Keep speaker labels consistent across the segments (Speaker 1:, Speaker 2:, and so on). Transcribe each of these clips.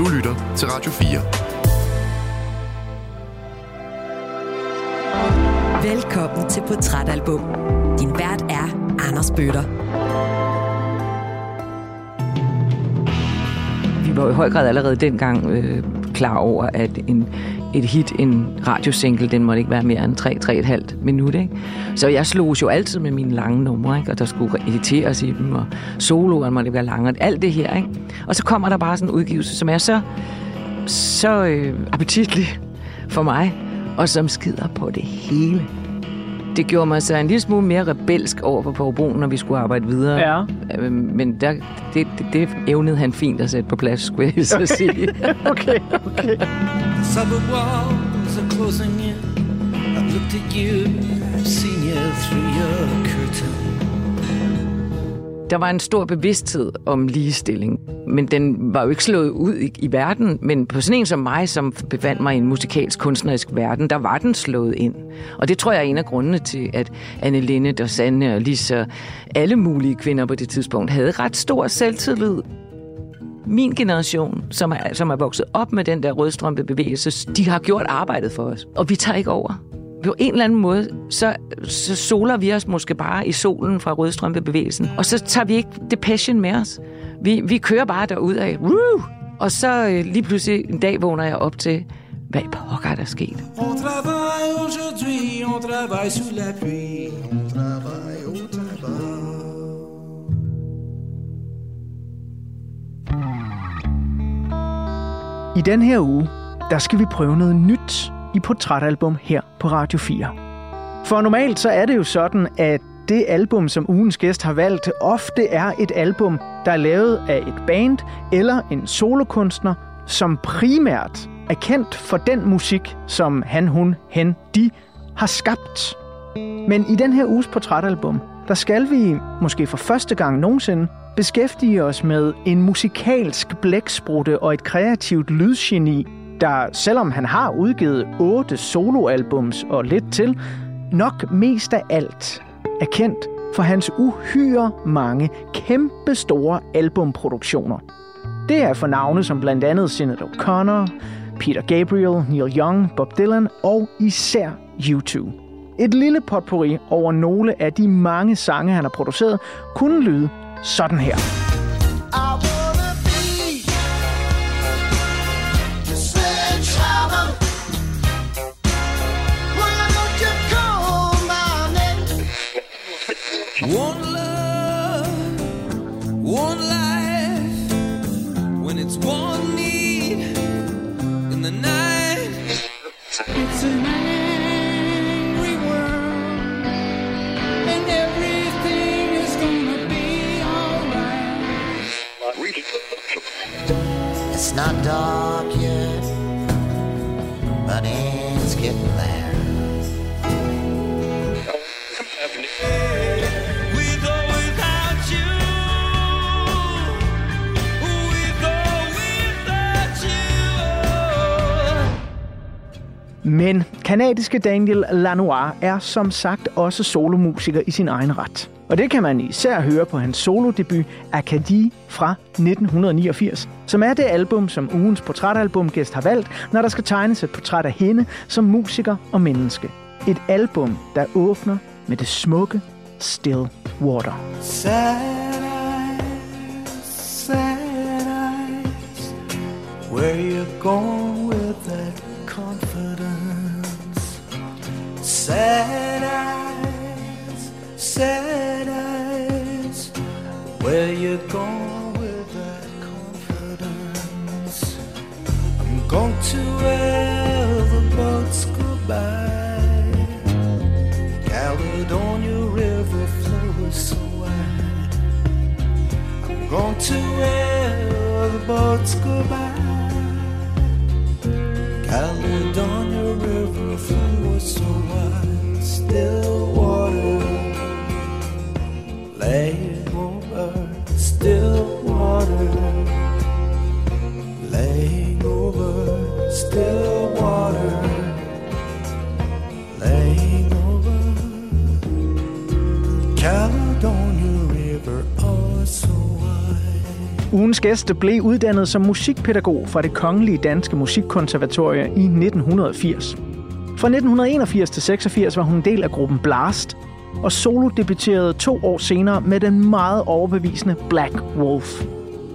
Speaker 1: Du lytter til Radio
Speaker 2: 4. Velkommen til Portrætalbum. Din vært er Anders Bøtter.
Speaker 3: Vi var i høj grad allerede dengang øh, klar over, at en, et hit, en radiosingle, den måtte ikke være mere end 3-3,5 minut. Ikke? Så jeg slog jo altid med mine lange numre, ikke? og der skulle editeres i dem, og soloen måtte være lange, alt det her. Ikke? Og så kommer der bare sådan en udgivelse, som er så, så øh, appetitlig for mig, og som skider på det hele. Det gjorde mig så en lille smule mere rebelsk over på Powerbrun, når vi skulle arbejde videre.
Speaker 4: Ja.
Speaker 3: Øh, men der, det, det, det evnede han fint at sætte på plads, skulle jeg så okay. sige.
Speaker 4: okay, okay.
Speaker 5: Suburb walls are closing in. I've looked at you, I've seen you through your curtain.
Speaker 3: Der var en stor bevidsthed om ligestilling, men den var jo ikke slået ud i, i verden. Men på sådan en som mig, som befandt mig i en musikalsk kunstnerisk verden, der var den slået ind. Og det tror jeg er en af grundene til, at Anne Linde, og Sanne og Lisa, alle mulige kvinder på det tidspunkt, havde ret stor selvtillid. Min generation, som er, som er vokset op med den der rødstrømpe bevægelse, de har gjort arbejdet for os, og vi tager ikke over på en eller anden måde, så, så soler vi os måske bare i solen fra rødstrømpebevægelsen, og så tager vi ikke depression med os. Vi, vi kører bare derud af, Woo! og så øh, lige pludselig en dag vågner jeg op til, hvad pokker der sket? On travaille aujourd'hui, on travaille sous la pluie. On travaille.
Speaker 4: I den her uge, der skal vi prøve noget nyt i portrætalbum her på Radio 4. For normalt så er det jo sådan, at det album, som ugens gæst har valgt, ofte er et album, der er lavet af et band eller en solokunstner, som primært er kendt for den musik, som han, hun, hen, de har skabt. Men i den her uges portrætalbum, der skal vi, måske for første gang nogensinde, beskæftige os med en musikalsk blæksprutte og et kreativt lydgeni, der selvom han har udgivet otte soloalbums og lidt til, nok mest af alt er kendt for hans uhyre mange kæmpe store albumproduktioner. Det er for navne som blandt andet Senator O'Connor, Peter Gabriel, Neil Young, Bob Dylan og især U2. Et lille potpourri over nogle af de mange sange, han har produceret, kunne lyde sådan her.
Speaker 5: Not dark yet, but it's getting there.
Speaker 4: Men kanadiske Daniel Lanois er som sagt også solomusiker i sin egen ret. Og det kan man især høre på hans solodebut Acadie fra 1989, som er det album, som ugens portrætalbumgæst har valgt, når der skal tegnes et portræt af hende som musiker og menneske. Et album, der åbner med det smukke Still Water.
Speaker 5: Sad eyes, sad eyes, where you going with that confidence? Sad eyes, sad eyes, where you going with that confidence? I'm going to where the boats go by, Caledonia River flows so wide. I'm going to where the boats go by. Caledonia River flows so wide, still lay over, still water laying over, still water laying over. Caledonia River, oh so.
Speaker 4: Ugens gæst blev uddannet som musikpædagog fra det Kongelige Danske Musikkonservatorie i 1980. Fra 1981 til 86 var hun en del af gruppen Blast, og solo debuterede to år senere med den meget overbevisende Black Wolf.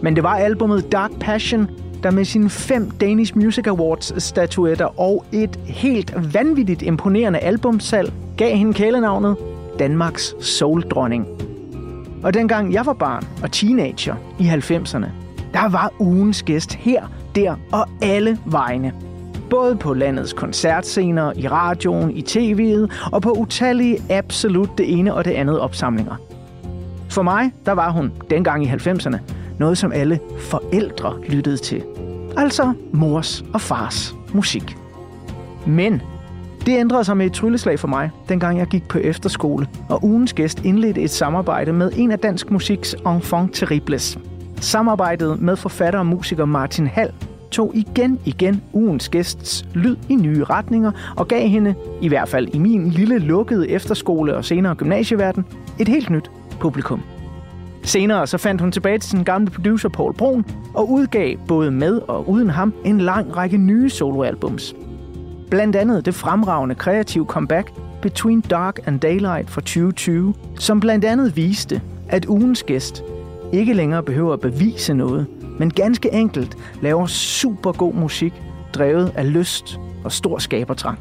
Speaker 4: Men det var albumet Dark Passion, der med sine fem Danish Music Awards statuetter og et helt vanvittigt imponerende albumsalg gav hende kælenavnet Danmarks Soul-dronning. Og dengang jeg var barn og teenager i 90'erne, der var ugens gæst her, der og alle vegne. Både på landets koncertscener, i radioen, i tv'et og på utallige absolut det ene og det andet opsamlinger. For mig, der var hun dengang i 90'erne noget, som alle forældre lyttede til. Altså mors og fars musik. Men det ændrede sig med et trylleslag for mig, dengang jeg gik på efterskole, og ugens gæst indledte et samarbejde med en af dansk musiks enfant terribles. Samarbejdet med forfatter og musiker Martin Hall tog igen igen ugens gæsts lyd i nye retninger og gav hende, i hvert fald i min lille lukkede efterskole og senere gymnasieverden, et helt nyt publikum. Senere så fandt hun tilbage til sin gamle producer Paul Brun og udgav både med og uden ham en lang række nye soloalbums. Blandt andet det fremragende kreative comeback Between Dark and Daylight fra 2020, som blandt andet viste, at ugens gæst ikke længere behøver at bevise noget, men ganske enkelt laver super god musik, drevet af lyst og stor skabertrang.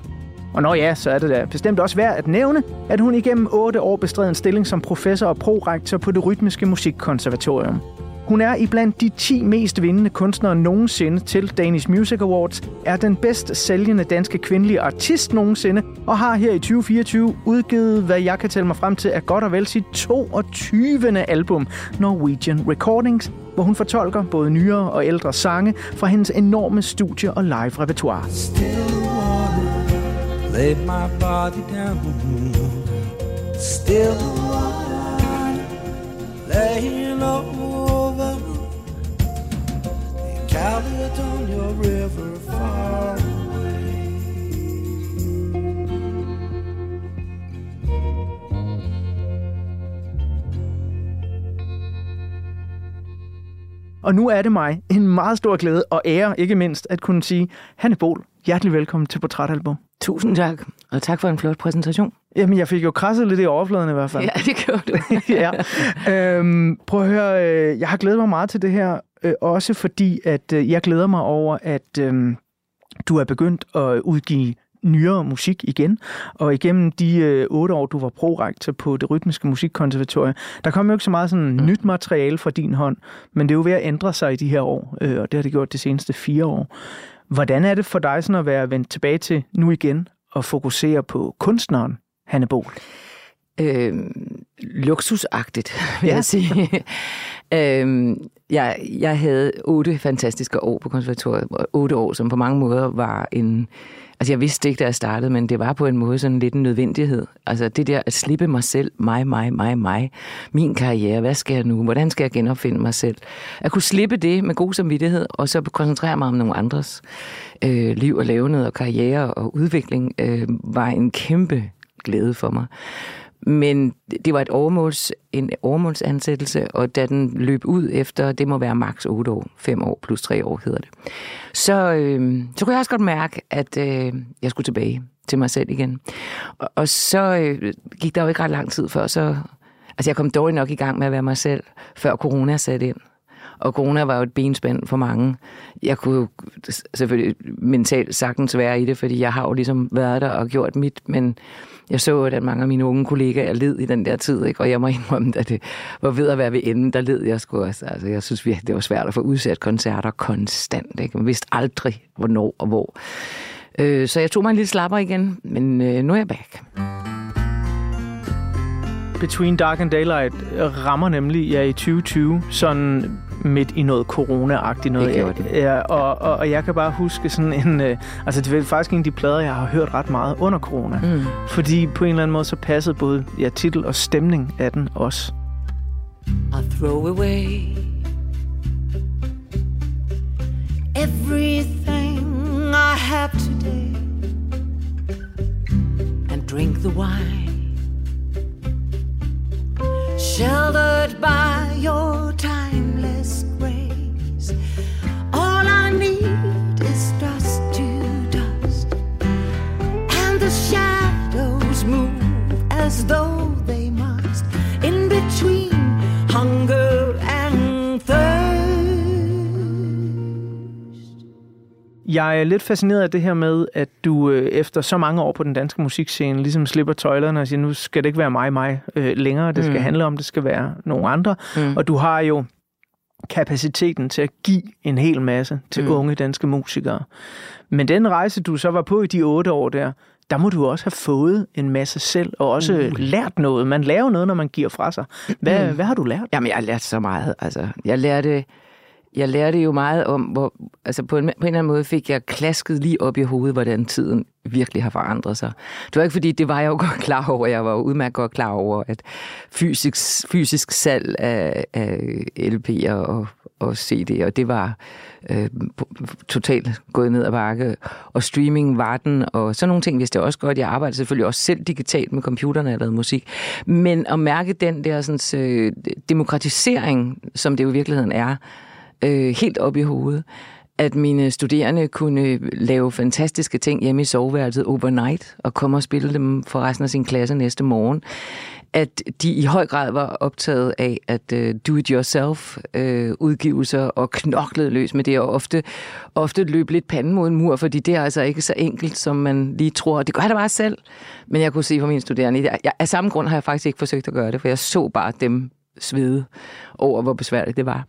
Speaker 4: Og når ja, så er det da bestemt også værd at nævne, at hun igennem 8 år bestred en stilling som professor og prorektor på det Rytmiske Musikkonservatorium. Hun er i blandt de 10 mest vindende kunstnere nogensinde til Danish Music Awards, er den bedst sælgende danske kvindelige artist nogensinde, og har her i 2024 udgivet, hvad jeg kan tælle mig frem til, er godt og vel sit 22. album, Norwegian Recordings, hvor hun fortolker både nyere og ældre sange fra hendes enorme studie- og live-repertoire.
Speaker 5: Still wanna lay my body down. Still laying over Caledonia River far away.
Speaker 4: Og nu er det mig en meget stor glæde og ære, ikke mindst, at kunne sige, Hanne Bol, hjertelig velkommen til Portrætalbum.
Speaker 3: Tusind tak, og tak for en flot præsentation.
Speaker 4: Jamen, jeg fik jo krasset lidt i overfladen i hvert fald.
Speaker 3: Ja, det gjorde du.
Speaker 4: ja. Øhm, prøv at høre, øh, jeg har glædet mig meget til det her, øh, også fordi, at øh, jeg glæder mig over, at øh, du er begyndt at udgive nyere musik igen. Og igennem de øh, otte år, du var prorektor på det rytmiske musikkonservatorium, der kom jo ikke så meget sådan mm. nyt materiale fra din hånd, men det er jo ved at ændre sig i de her år, øh, og det har det gjort de seneste fire år. Hvordan er det for dig sådan at være vendt tilbage til nu igen og fokusere på kunstneren, Hanne Bol?
Speaker 3: øh, luksusagtigt, vil
Speaker 4: Ja.
Speaker 3: jeg sige. øh, jeg, jeg havde otte fantastiske år på konservatoriet. Otte år, som på mange måder var en... Altså, jeg vidste ikke, da jeg startede, men det var på en måde sådan lidt en nødvendighed. Altså, det der at slippe mig selv, mig, mig, mig, mig, min karriere, hvad skal jeg nu, hvordan skal jeg genopfinde mig selv? At kunne slippe det med god samvittighed, og så koncentrere mig om nogle andres øh, liv og levende og karriere og udvikling, øh, var en kæmpe glæde for mig. Men det var et overmåls, en overmålsansættelse, og da den løb ud efter, det må være maks 8 år, 5 år plus 3 år hedder det, så, øh, så kunne jeg også godt mærke, at øh, jeg skulle tilbage til mig selv igen. Og, og så øh, gik der jo ikke ret lang tid før, så... Altså jeg kom dårligt nok i gang med at være mig selv, før corona satte ind. Og corona var jo et benspænd for mange. Jeg kunne jo selvfølgelig mentalt sagtens være i det, fordi jeg har jo ligesom været der og gjort mit, men jeg så, at mange af mine unge kollegaer led i den der tid, ikke? og jeg må indrømme, at det var ved at være ved enden, der led jeg sgu også. Altså, jeg synes virkelig, det var svært at få udsat koncerter konstant. Ikke? Man vidste aldrig, hvornår og hvor. Øh, så jeg tog mig en lille slapper igen, men øh, nu er jeg back.
Speaker 4: Between Dark and Daylight rammer nemlig ja, i 2020 sådan midt i noget corona-agtigt noget.
Speaker 3: Det gjorde det.
Speaker 4: Ja, og, og, og jeg kan bare huske sådan en... Øh, altså, det er faktisk en af de plader, jeg har hørt ret meget under corona.
Speaker 3: Mm.
Speaker 4: Fordi på en eller anden måde, så passede både ja, titel og stemning af den også.
Speaker 1: I throw away everything I have today and drink the wine. sheltered by your timeless grace.
Speaker 3: All I need is dust to dust, and the shadows move as though they.
Speaker 4: Jeg er lidt fascineret af det her med, at du øh, efter så mange år på den danske musikscene ligesom slipper tøjlerne og siger, nu skal det ikke være mig, mig øh, længere. Det skal
Speaker 3: Mm.
Speaker 4: handle om, det skal være nogle andre.
Speaker 3: Mm.
Speaker 4: Og du har jo kapaciteten til at give en hel masse til
Speaker 3: Mm.
Speaker 4: unge danske musikere. Men den rejse, du så var på i de otte år der, der må du også have fået en masse selv, og også mm. lært noget. Man lærer noget, når man giver fra sig. Hvad, mm. hvad har du lært?
Speaker 3: Jamen, jeg har lært så meget. Altså, jeg lærte, jeg lærte jo meget om, hvor, altså på en, på en eller anden måde fik jeg klasket lige op i hovedet, hvordan tiden virkelig har forandret sig. Det var ikke fordi, det var jeg jo godt klar over. Jeg var jo udmærket godt klar over, at fysisk, fysisk salg af, af LP'er og, og CD'er, det var øh, totalt gået ned ad bakke. Og streaming var den, og sådan nogle ting vidste jeg også godt. Jeg arbejdede selvfølgelig også selv digitalt med computerne, og lavede musik. Men at mærke den der sådan, øh, demokratisering, som det jo i virkeligheden er, øh, helt op i hovedet. At mine studerende kunne lave fantastiske ting hjemme i soveværelset overnight, og komme og spille dem for resten af sin klasse næste morgen. At de i høj grad var optaget af at uh, do-it-yourself uh, udgivelser og knoklede løs med det, og ofte, ofte løb lidt panden mod en mur, fordi det er altså ikke så enkelt, som man lige tror. Det gør jeg da bare selv. Men jeg kunne se på mine studerende, jeg, jeg, af samme grund har jeg faktisk ikke forsøgt at gøre det, for jeg så bare dem svede over, hvor besværligt det var.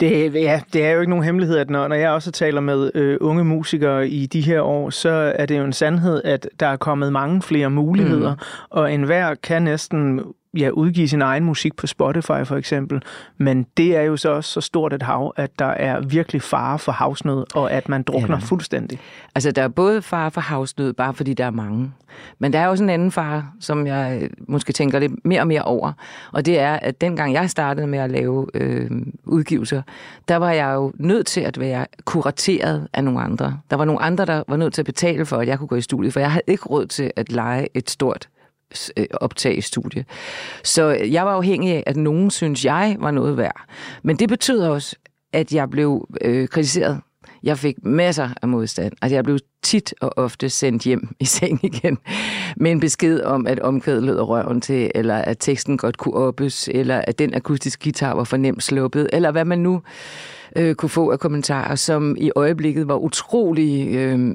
Speaker 4: Det, ja, det er jo ikke nogen hemmelighed, at når, når jeg også taler med øh, unge musikere i de her år, så er det jo en sandhed, at der er kommet mange flere muligheder, mm. og enhver kan næsten ja, udgive sin egen musik på Spotify for eksempel, men det er jo så også så stort et hav, at der er virkelig fare for havsnød, og at man drukner
Speaker 3: Jamen.
Speaker 4: fuldstændig.
Speaker 3: Altså, der er både far for havsnød, bare fordi der er mange. Men der er også en anden far, som jeg øh, måske tænker lidt mere og mere over. Og det er, at dengang jeg startede med at lave øh, udgivelser, der var jeg jo nødt til at være kurateret af nogle andre. Der var nogle andre, der var nødt til at betale for, at jeg kunne gå i studiet, for jeg havde ikke råd til at lege et stort Øh, optage studie. Så jeg var afhængig af, at nogen synes, jeg var noget værd. Men det betød også, at jeg blev øh, kritiseret. Jeg fik masser af modstand. Altså, jeg blev tit og ofte sendt hjem i seng igen med en besked om, at omkvædet lød røven til, eller at teksten godt kunne oppes, eller at den akustiske guitar var for nemt sluppet, eller hvad man nu øh, Øh, kunne få af kommentarer, som i øjeblikket var utrolig øh,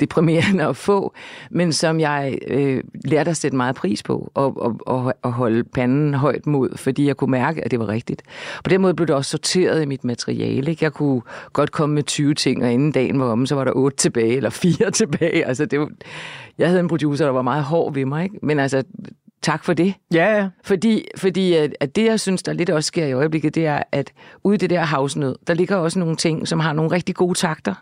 Speaker 3: deprimerende at få, men som jeg øh, lærte at sætte meget pris på, og, og, og, og holde panden højt mod, fordi jeg kunne mærke, at det var rigtigt. På den måde blev det også sorteret i mit materiale. Ikke? Jeg kunne godt komme med 20 ting, og inden dagen var omme, så var der 8 tilbage, eller 4 tilbage. Altså, det var, jeg havde en producer, der var meget hård ved mig, ikke? men altså, tak for det.
Speaker 4: Ja, ja.
Speaker 3: Fordi, fordi at, at det, jeg synes, der lidt også sker i øjeblikket, det er, at ude i det der havsnød, der ligger også nogle ting, som har nogle rigtig gode takter.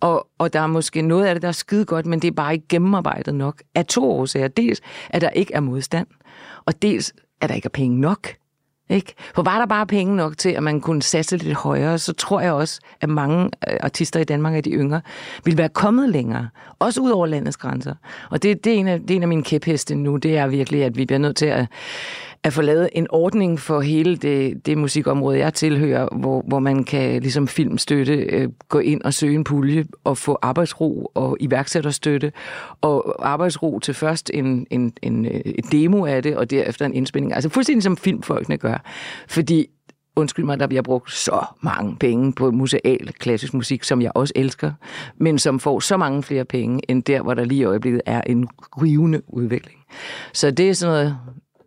Speaker 3: Og, og der er måske noget af det, der er skide godt, men det er bare ikke gennemarbejdet nok. Af to årsager. Dels, at der ikke er modstand, og dels, at der ikke er penge nok. Ikke? For var der bare penge nok til, at man kunne satse lidt højere, så tror jeg også, at mange øh, artister i Danmark af de yngre ville være kommet længere. Også ud over landets grænser. Og det, det, er, en af, det er en af mine kæpheste nu, det er virkelig, at vi bliver nødt til at, at få lavet en ordning for hele det, det musikområde, jeg tilhører, hvor, hvor man kan ligesom filmstøtte øh, gå ind og søge en pulje og få arbejdsro og iværksætterstøtte og arbejdsro til først en, en, en, en et demo af det og derefter en indspilning. Altså fuldstændig som filmfolkene gør. Fordi undskyld mig, der bliver brugt så mange penge på museal klassisk musik, som jeg også elsker, men som får så mange flere penge, end der, hvor der lige i øjeblikket er en rivende udvikling. Så det er sådan noget,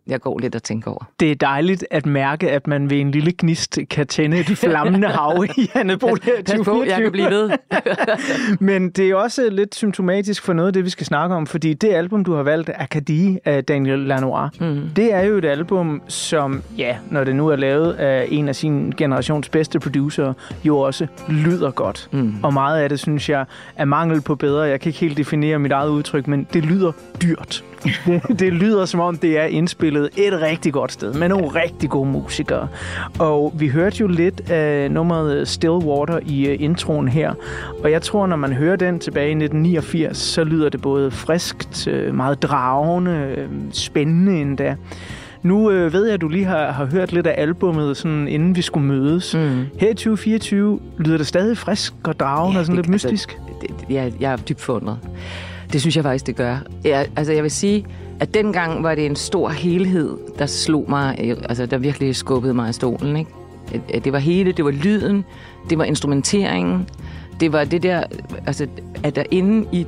Speaker 3: jeg går lidt og tænker over.
Speaker 4: Det er dejligt at mærke, at man ved en lille gnist kan tænde et flammende hav i Annebo
Speaker 3: Pas, pas på, jeg kan blive ved.
Speaker 4: Men det er også lidt symptomatisk for noget af det, vi skal snakke om, fordi det album, du har valgt, Acadie af Daniel Lanois, mm. det er jo et album, som, ja, når det nu er lavet af en af sin generations bedste producer, jo også lyder godt. Mm. Og meget af det, synes jeg, er mangel på bedre. Jeg kan ikke helt definere mit eget udtryk, men det lyder dyrt. Det, det lyder som om, det er indspillet et rigtig godt sted, med nogle rigtig gode musikere. Og vi hørte jo lidt af nummeret Still Water i uh, introen her, og jeg tror, når man hører den tilbage i 1989, så lyder det både friskt, øh, meget dragende, øh, spændende endda. Nu øh, ved jeg, at du lige har, har hørt lidt af albummet, sådan, inden vi skulle mødes. Mm. Her i 2024 lyder det stadig frisk og dragende ja, og sådan
Speaker 3: det-
Speaker 4: lidt mystisk.
Speaker 3: Altså, det, det, jeg, jeg er dybt forundret. Det synes jeg faktisk, det gør. Jeg, altså, jeg vil sige, at dengang var det en stor helhed, der slog mig, øh, altså der virkelig skubbede mig i stolen. Ikke? Det var hele, det var lyden, det var instrumenteringen, det var det der, altså, at der inde i,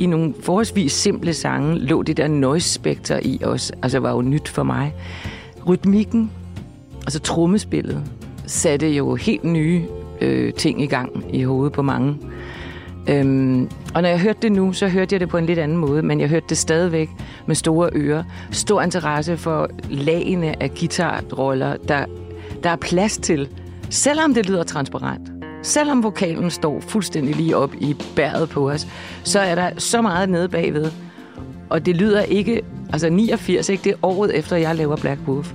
Speaker 3: i nogle forholdsvis simple sange lå det der noise spekter i os, altså var jo nyt for mig. Rytmikken, altså trommespillet, satte jo helt nye øh, ting i gang i hovedet på mange. Øhm, og når jeg hørte det nu, så hørte jeg det på en lidt anden måde, men jeg hørte det stadigvæk med store ører. Stor interesse for lagene af guitarroller, der, der er plads til, selvom det lyder transparent. Selvom vokalen står fuldstændig lige op i bæret på os, så er der så meget nede bagved. Og det lyder ikke, altså 89, ikke? det er året efter, jeg laver Black Wolf.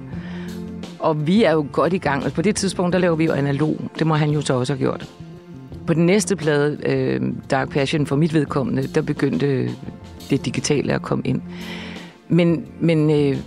Speaker 3: Og vi er jo godt i gang. Og på det tidspunkt, der laver vi jo analog. Det må han jo så også have gjort. På den næste plade, øh, Dark Passion, for mit vedkommende, der begyndte det digitale at komme ind. Men, men øh,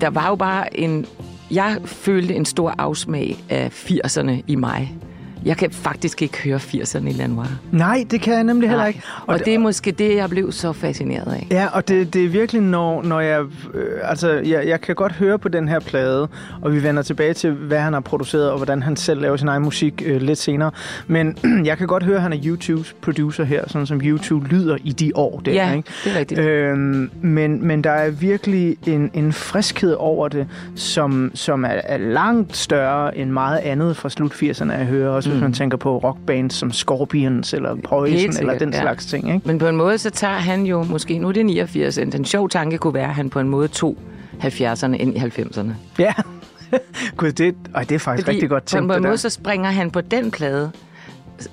Speaker 3: der var jo bare en... Jeg følte en stor afsmag af 80'erne i mig. Jeg kan faktisk ikke høre 80'erne i Lanois.
Speaker 4: Nej, det kan jeg nemlig heller
Speaker 3: Nej.
Speaker 4: ikke.
Speaker 3: Og, og det er måske det, jeg blev så fascineret af.
Speaker 4: Ja, og det, det er virkelig, når, når jeg... Øh, altså, jeg, jeg kan godt høre på den her plade, og vi vender tilbage til, hvad han har produceret, og hvordan han selv laver sin egen musik øh, lidt senere. Men jeg kan godt høre, at han er YouTubes producer her, sådan som YouTube lyder i de år der,
Speaker 3: Ja,
Speaker 4: ikke?
Speaker 3: det er rigtigt.
Speaker 4: Øhm, men, men der er virkelig en, en friskhed over det, som, som er, er langt større end meget andet fra slut 80'erne, jeg hører. Også. Hvis man tænker på rockbands som Scorpions eller Poison eller den
Speaker 3: ja.
Speaker 4: slags ting. Ikke?
Speaker 3: Men på en måde, så tager han jo måske, nu er det 89, en sjov tanke kunne være, at han på en måde tog 70'erne ind i 90'erne.
Speaker 4: Ja. Gud, det, og det er faktisk rigtig godt tænkt,
Speaker 3: på en måde, så springer han på den plade,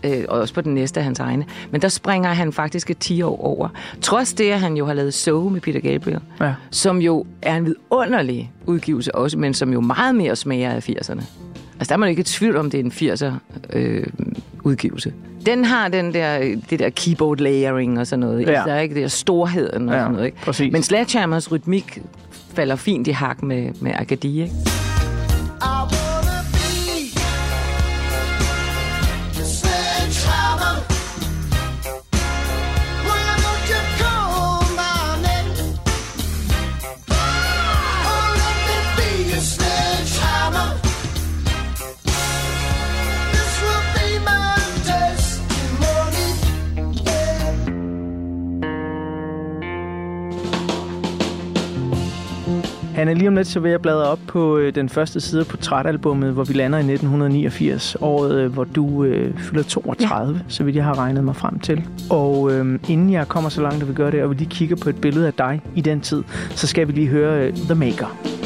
Speaker 3: øh, og også på den næste af hans egne, men der springer han faktisk et 10 år over. Trods det, at han jo har lavet So med Peter Gabriel,
Speaker 4: Ja.
Speaker 3: som jo er en vidunderlig udgivelse også, men som jo meget mere smager af 80'erne. Altså, der er man ikke i tvivl om, det er en 80'er øh, udgivelse. Den har den der, det der keyboard layering og sådan noget.
Speaker 4: Ja.
Speaker 3: Der er ikke det der storheden og
Speaker 4: Ja,
Speaker 3: sådan noget. Ikke?
Speaker 4: præcis.
Speaker 3: Men Sledgehammers rytmik falder fint i hak med, med Agadi, ikke?
Speaker 4: Er lige om lidt så ved at bladre op på øh, den første side på Træt-albummet, hvor vi lander i 1989, året øh, hvor du øh, fylder 32, ja. så vidt jeg har regnet mig frem til. Og øh, inden jeg kommer så langt, at vi gør det, og vi lige kigger på et billede af dig i den tid, så skal vi lige høre øh, The Maker.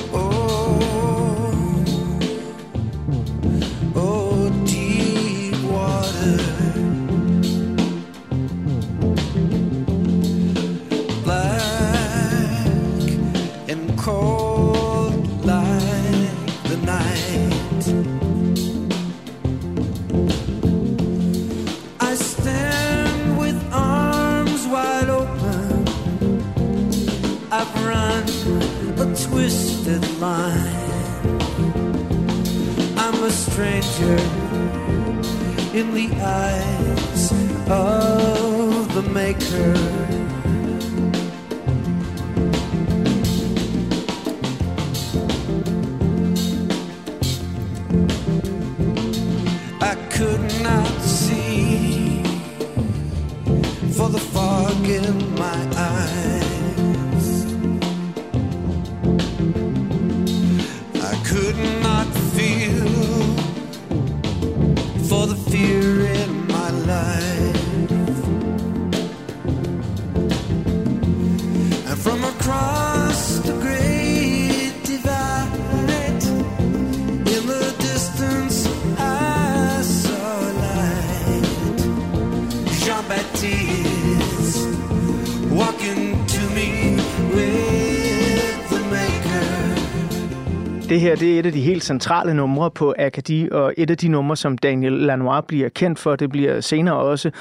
Speaker 4: Det her det er et af de helt centrale numre på Akadi, og et af de numre, som Daniel Lanois bliver kendt for. Det bliver senere også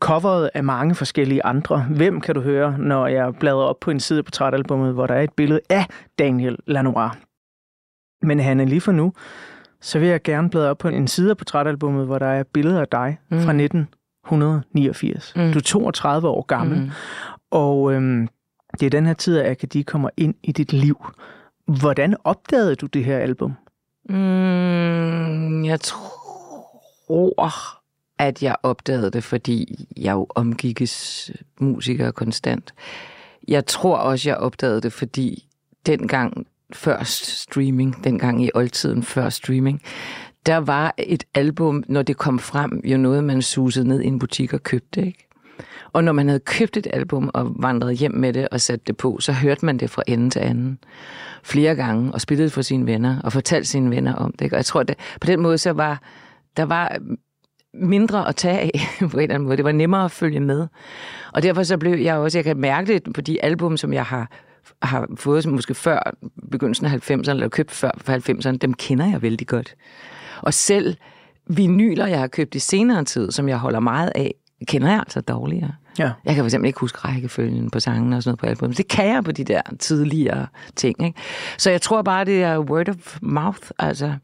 Speaker 4: coveret af mange forskellige andre. Hvem kan du høre, når jeg bladrer op på en side på trætalbummet, hvor der er et billede af Daniel Lanois? Men Hanne, lige for nu, så vil jeg gerne bladre op på en side på trætalbummet, hvor der er billeder af dig mm. fra 1989. Mm. Du er 32 år gammel, mm. og øhm, det er den her tid, at Akadi kommer ind i dit liv. Hvordan opdagede du det her album?
Speaker 3: Mm, jeg tror, at jeg opdagede det, fordi jeg jo omgikkes musikere konstant. Jeg tror også, jeg opdagede det, fordi dengang før streaming, dengang i oldtiden før streaming, der var et album, når det kom frem, jo noget, man susede ned i en butik og købte, ikke? Og når man havde købt et album og vandret hjem med det og sat det på, så hørte man det fra ende til anden flere gange og spillede for sine venner og fortalte sine venner om det. Ikke? Og jeg tror, at på den måde så var der var mindre at tage af på en eller anden måde. Det var nemmere at følge med. Og derfor så blev jeg også, jeg kan mærke det på de album, som jeg har har fået som måske før begyndelsen af 90'erne, eller købt før for 90'erne, dem kender jeg vældig godt. Og selv vinyler, jeg har købt i senere tid, som jeg holder meget af, kender jeg altså dårligere.
Speaker 4: Ja.
Speaker 3: Jeg kan fx ikke huske rækkefølgen på sangen og sådan noget på albumet. Det kan jeg på de der tidligere ting. Ikke? Så jeg tror bare, det er word of mouth. Altså.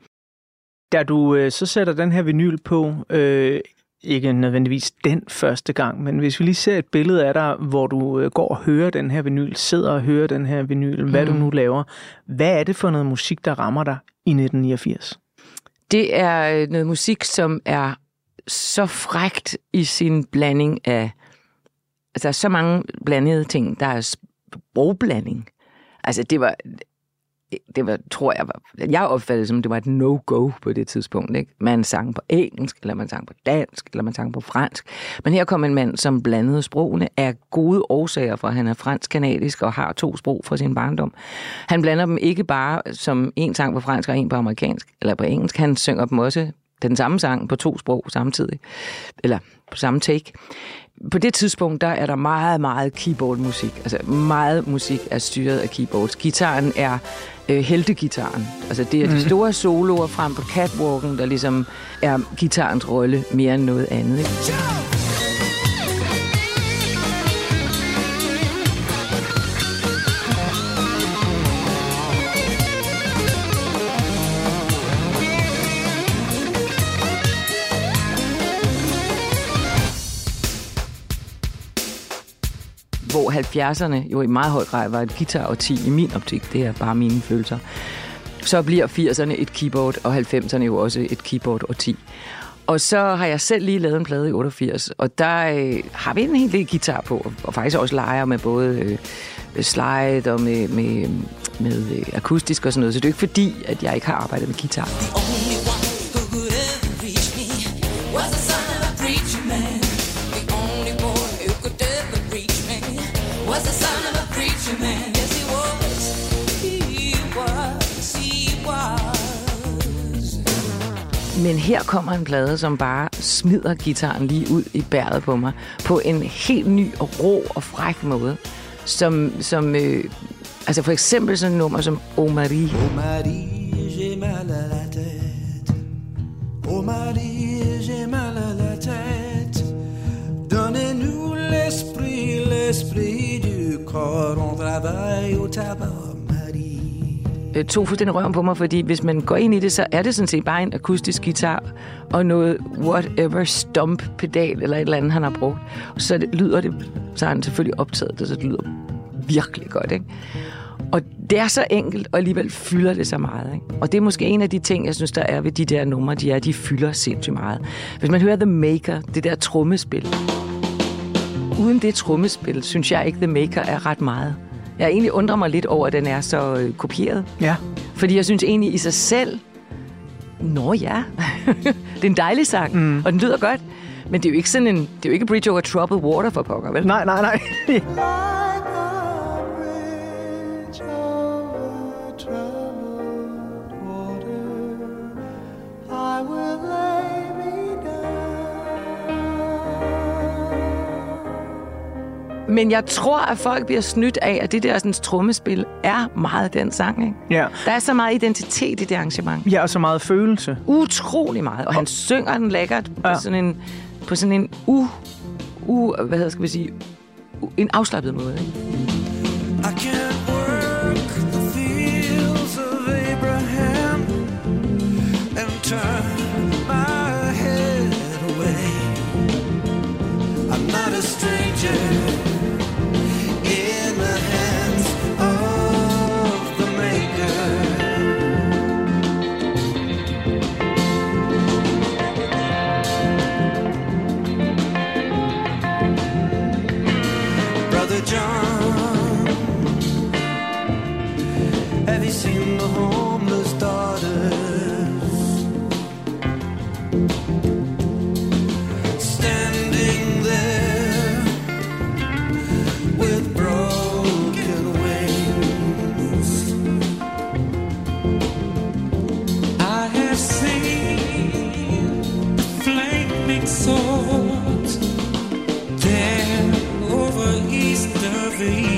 Speaker 4: Da du øh, så sætter den her vinyl på, øh, ikke nødvendigvis den første gang, men hvis vi lige ser et billede af dig, hvor du øh, går og hører den her vinyl, sidder og hører den her vinyl, hvad mm. du nu laver, hvad er det for noget musik, der rammer dig i 1989?
Speaker 3: Det er øh, noget musik, som er så frægt i sin blanding af... Altså, der er så mange blandede ting. Der er sprogblanding. Altså, det var det var, tror jeg, var, jeg opfattede som, det var et no-go på det tidspunkt. Ikke? Man sang på engelsk, eller man sang på dansk, eller man sang på fransk. Men her kom en mand, som blandede sprogene af gode årsager, for han er fransk-kanadisk og har to sprog fra sin barndom. Han blander dem ikke bare som en sang på fransk og en på amerikansk, eller på engelsk. Han synger dem også den samme sang på to sprog samtidig, eller på samme take på det tidspunkt, der er der meget, meget keyboardmusik. Altså meget musik er styret af keyboards. Gitaren er øh, heltegitaren. Altså det er de mm. store soloer frem på catwalken, der ligesom er gitarens rolle mere end noget andet. Ikke? Hvor 70'erne jo i meget høj grad var et guitar og 10 i min optik. Det er bare mine følelser. Så bliver 80'erne et keyboard, og 90'erne jo også et keyboard og 10. Og så har jeg selv lige lavet en plade i 88, og der øh, har vi en hel del guitar på, og faktisk også leger med både øh, slide og med, med, med øh, akustisk og sådan noget. Så det er ikke fordi, at jeg ikke har arbejdet med guitar. Men her kommer en plade, som bare smider gitaren lige ud i bæret på mig, på en helt ny og rå og fræk måde. Som, som øh, altså for eksempel sådan et nummer som O Marie.
Speaker 5: Oh Marie, j'ai mal à la tête. Oh Marie, j'ai mal à la tête. Donnez-nous l'esprit, l'esprit du corps. On travaille au tabac
Speaker 3: øh, tog fuldstændig røven på mig, fordi hvis man går ind i det, så er det sådan set bare en akustisk guitar og noget whatever stomp pedal eller et eller andet, han har brugt. Og så det, lyder det, så har han selvfølgelig optaget det, så det lyder virkelig godt, ikke? Og det er så enkelt, og alligevel fylder det så meget. Ikke? Og det er måske en af de ting, jeg synes, der er ved de der numre, de er, de fylder sindssygt meget. Hvis man hører The Maker, det der trommespil, uden det trommespil, synes jeg ikke, The Maker er ret meget. Jeg egentlig undrer mig lidt over, at den er så øh, kopieret.
Speaker 4: Ja.
Speaker 3: Fordi jeg synes egentlig i sig selv, nå ja, det er en dejlig sang, mm. og den lyder godt. Men det er jo ikke sådan en, det er jo ikke Bridge Over Troubled Water for pokker, vel?
Speaker 4: Nej, nej, nej.
Speaker 3: Men jeg tror, at folk bliver snydt af, at det der sådan, trommespil er meget den sang. Ikke?
Speaker 4: ja.
Speaker 3: Der er så meget identitet i det arrangement.
Speaker 4: ja, og så meget følelse.
Speaker 3: Utrolig meget. Og han synger den lækkert på
Speaker 4: Ja.
Speaker 3: sådan en, på sådan en u, u, hvad hedder, skal vi sige, en afslappet måde. Ikke?
Speaker 5: Of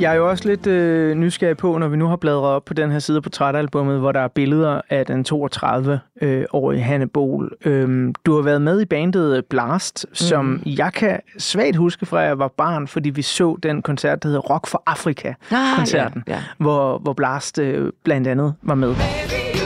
Speaker 4: Jeg er jo også lidt øh, nysgerrig på, når vi nu har bladret op på den her side på portrætalbummet, hvor der er billeder af den 32-årige Hanne Bol. Øhm, du har været med i bandet Blast, som mm. jeg kan svagt huske fra, at jeg var barn, fordi vi så den koncert, der hedder Rock for Afrika-koncerten,
Speaker 3: Ah, ja, ja.
Speaker 4: Hvor, hvor Blast øh, blandt andet var med.
Speaker 6: Baby,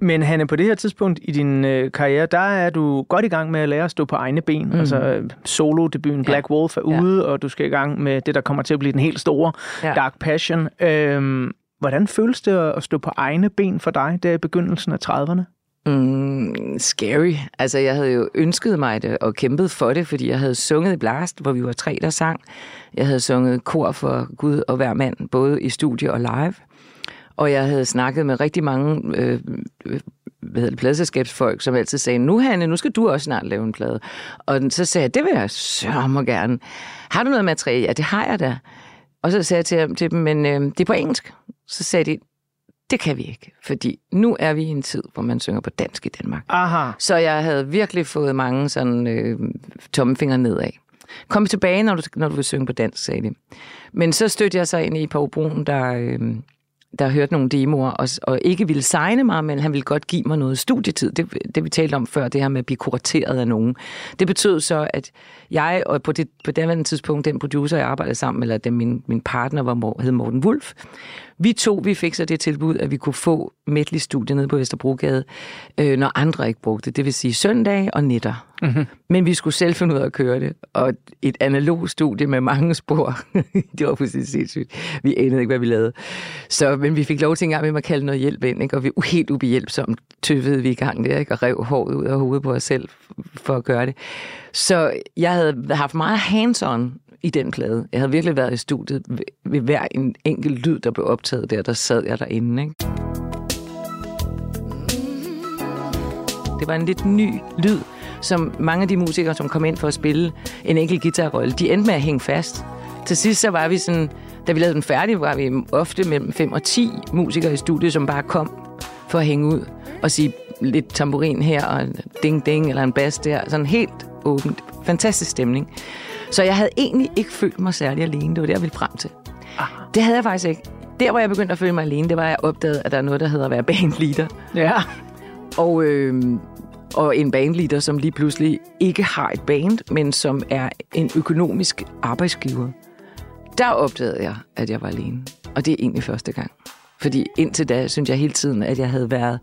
Speaker 4: Men Hanne, på det her tidspunkt i din øh, karriere, der er du godt i gang med at lære at stå på egne ben. Mm. Altså øh, solo-debuten Black Wolf er
Speaker 3: Ja.
Speaker 4: ude, og du skal i gang med det, der kommer til at blive den helt store
Speaker 3: Ja.
Speaker 4: Dark Passion. Øhm, hvordan føles det at at stå på egne ben for dig der i begyndelsen af 30'erne?
Speaker 3: Mm, scary. Altså, jeg havde jo ønsket mig det og kæmpet for det, fordi jeg havde sunget i Blast, hvor vi var tre, der sang. Jeg havde sunget kor for Gud og hver mand, både i studie og live. Og jeg havde snakket med rigtig mange øh, øh, hvad hedder det, pladselskabsfolk, som altid sagde, nu Hanne, nu skal du også snart lave en plade. Og så sagde jeg, det vil jeg sørme gerne. Har du noget materiale? Ja, det har jeg da. Og så sagde jeg til, til dem, men øh, det er på engelsk. Så sagde de, det kan vi ikke, fordi nu er vi i en tid, hvor man synger på dansk i Danmark.
Speaker 4: Aha.
Speaker 3: Så jeg havde virkelig fået mange sådan øh, tommelfingre nedad. Kom tilbage, når du, når du vil synge på dansk, sagde de. Men så stødte jeg så ind i Paul Brun, der, øh, der hørte nogle demoer, og, og ikke ville signe mig, men han ville godt give mig noget studietid. Det, det vi talte om før, det her med at blive kurateret af nogen. Det betød så, at jeg, og på det på daværende tidspunkt, den producer, jeg arbejdede sammen med, eller den, min, min partner var, hed Morten Wulf, vi to, vi fik så det tilbud, at vi kunne få medley-studiet nede på Vesterbrogade, øh, når andre ikke brugte det. Det vil sige søndag og nætter. Mm-hmm. Men vi skulle selv finde ud af at køre det. Og et analog studie med mange spor, det var fuldstændig sindssygt. Vi anede ikke, hvad vi lavede. Så, men vi fik lov til engang med at kalde noget hjælp ind, ikke? og vi helt ubehjælpsomt tøvede vi i gang der, ikke? og rev håret ud af hovedet på os selv for at gøre det. Så jeg havde haft meget hands-on i den plade. Jeg havde virkelig været i studiet ved hver en enkelt lyd, der blev optaget der, der sad jeg derinde. Ikke? Det var en lidt ny lyd, som mange af de musikere, som kom ind for at spille en enkelt guitarrolle, de endte med at hænge fast. Til sidst så var vi sådan, da vi lavede den færdig, var vi ofte mellem 5 og 10 musikere i studiet, som bare kom for at hænge ud og sige lidt tamburin her og ding ding eller en bas der. Sådan helt åbent. Fantastisk stemning. Så jeg havde egentlig ikke følt mig særlig alene. Det var det, jeg ville frem til. Det havde jeg faktisk ikke. Der, hvor jeg begyndte at føle mig alene, det var, at jeg opdagede, at der er noget, der hedder at være bandleader.
Speaker 4: Ja.
Speaker 3: Og, øh, og en bandleader, som lige pludselig ikke har et band, men som er en økonomisk arbejdsgiver. Der opdagede jeg, at jeg var alene. Og det er egentlig første gang. Fordi indtil da, synes jeg hele tiden, at jeg havde været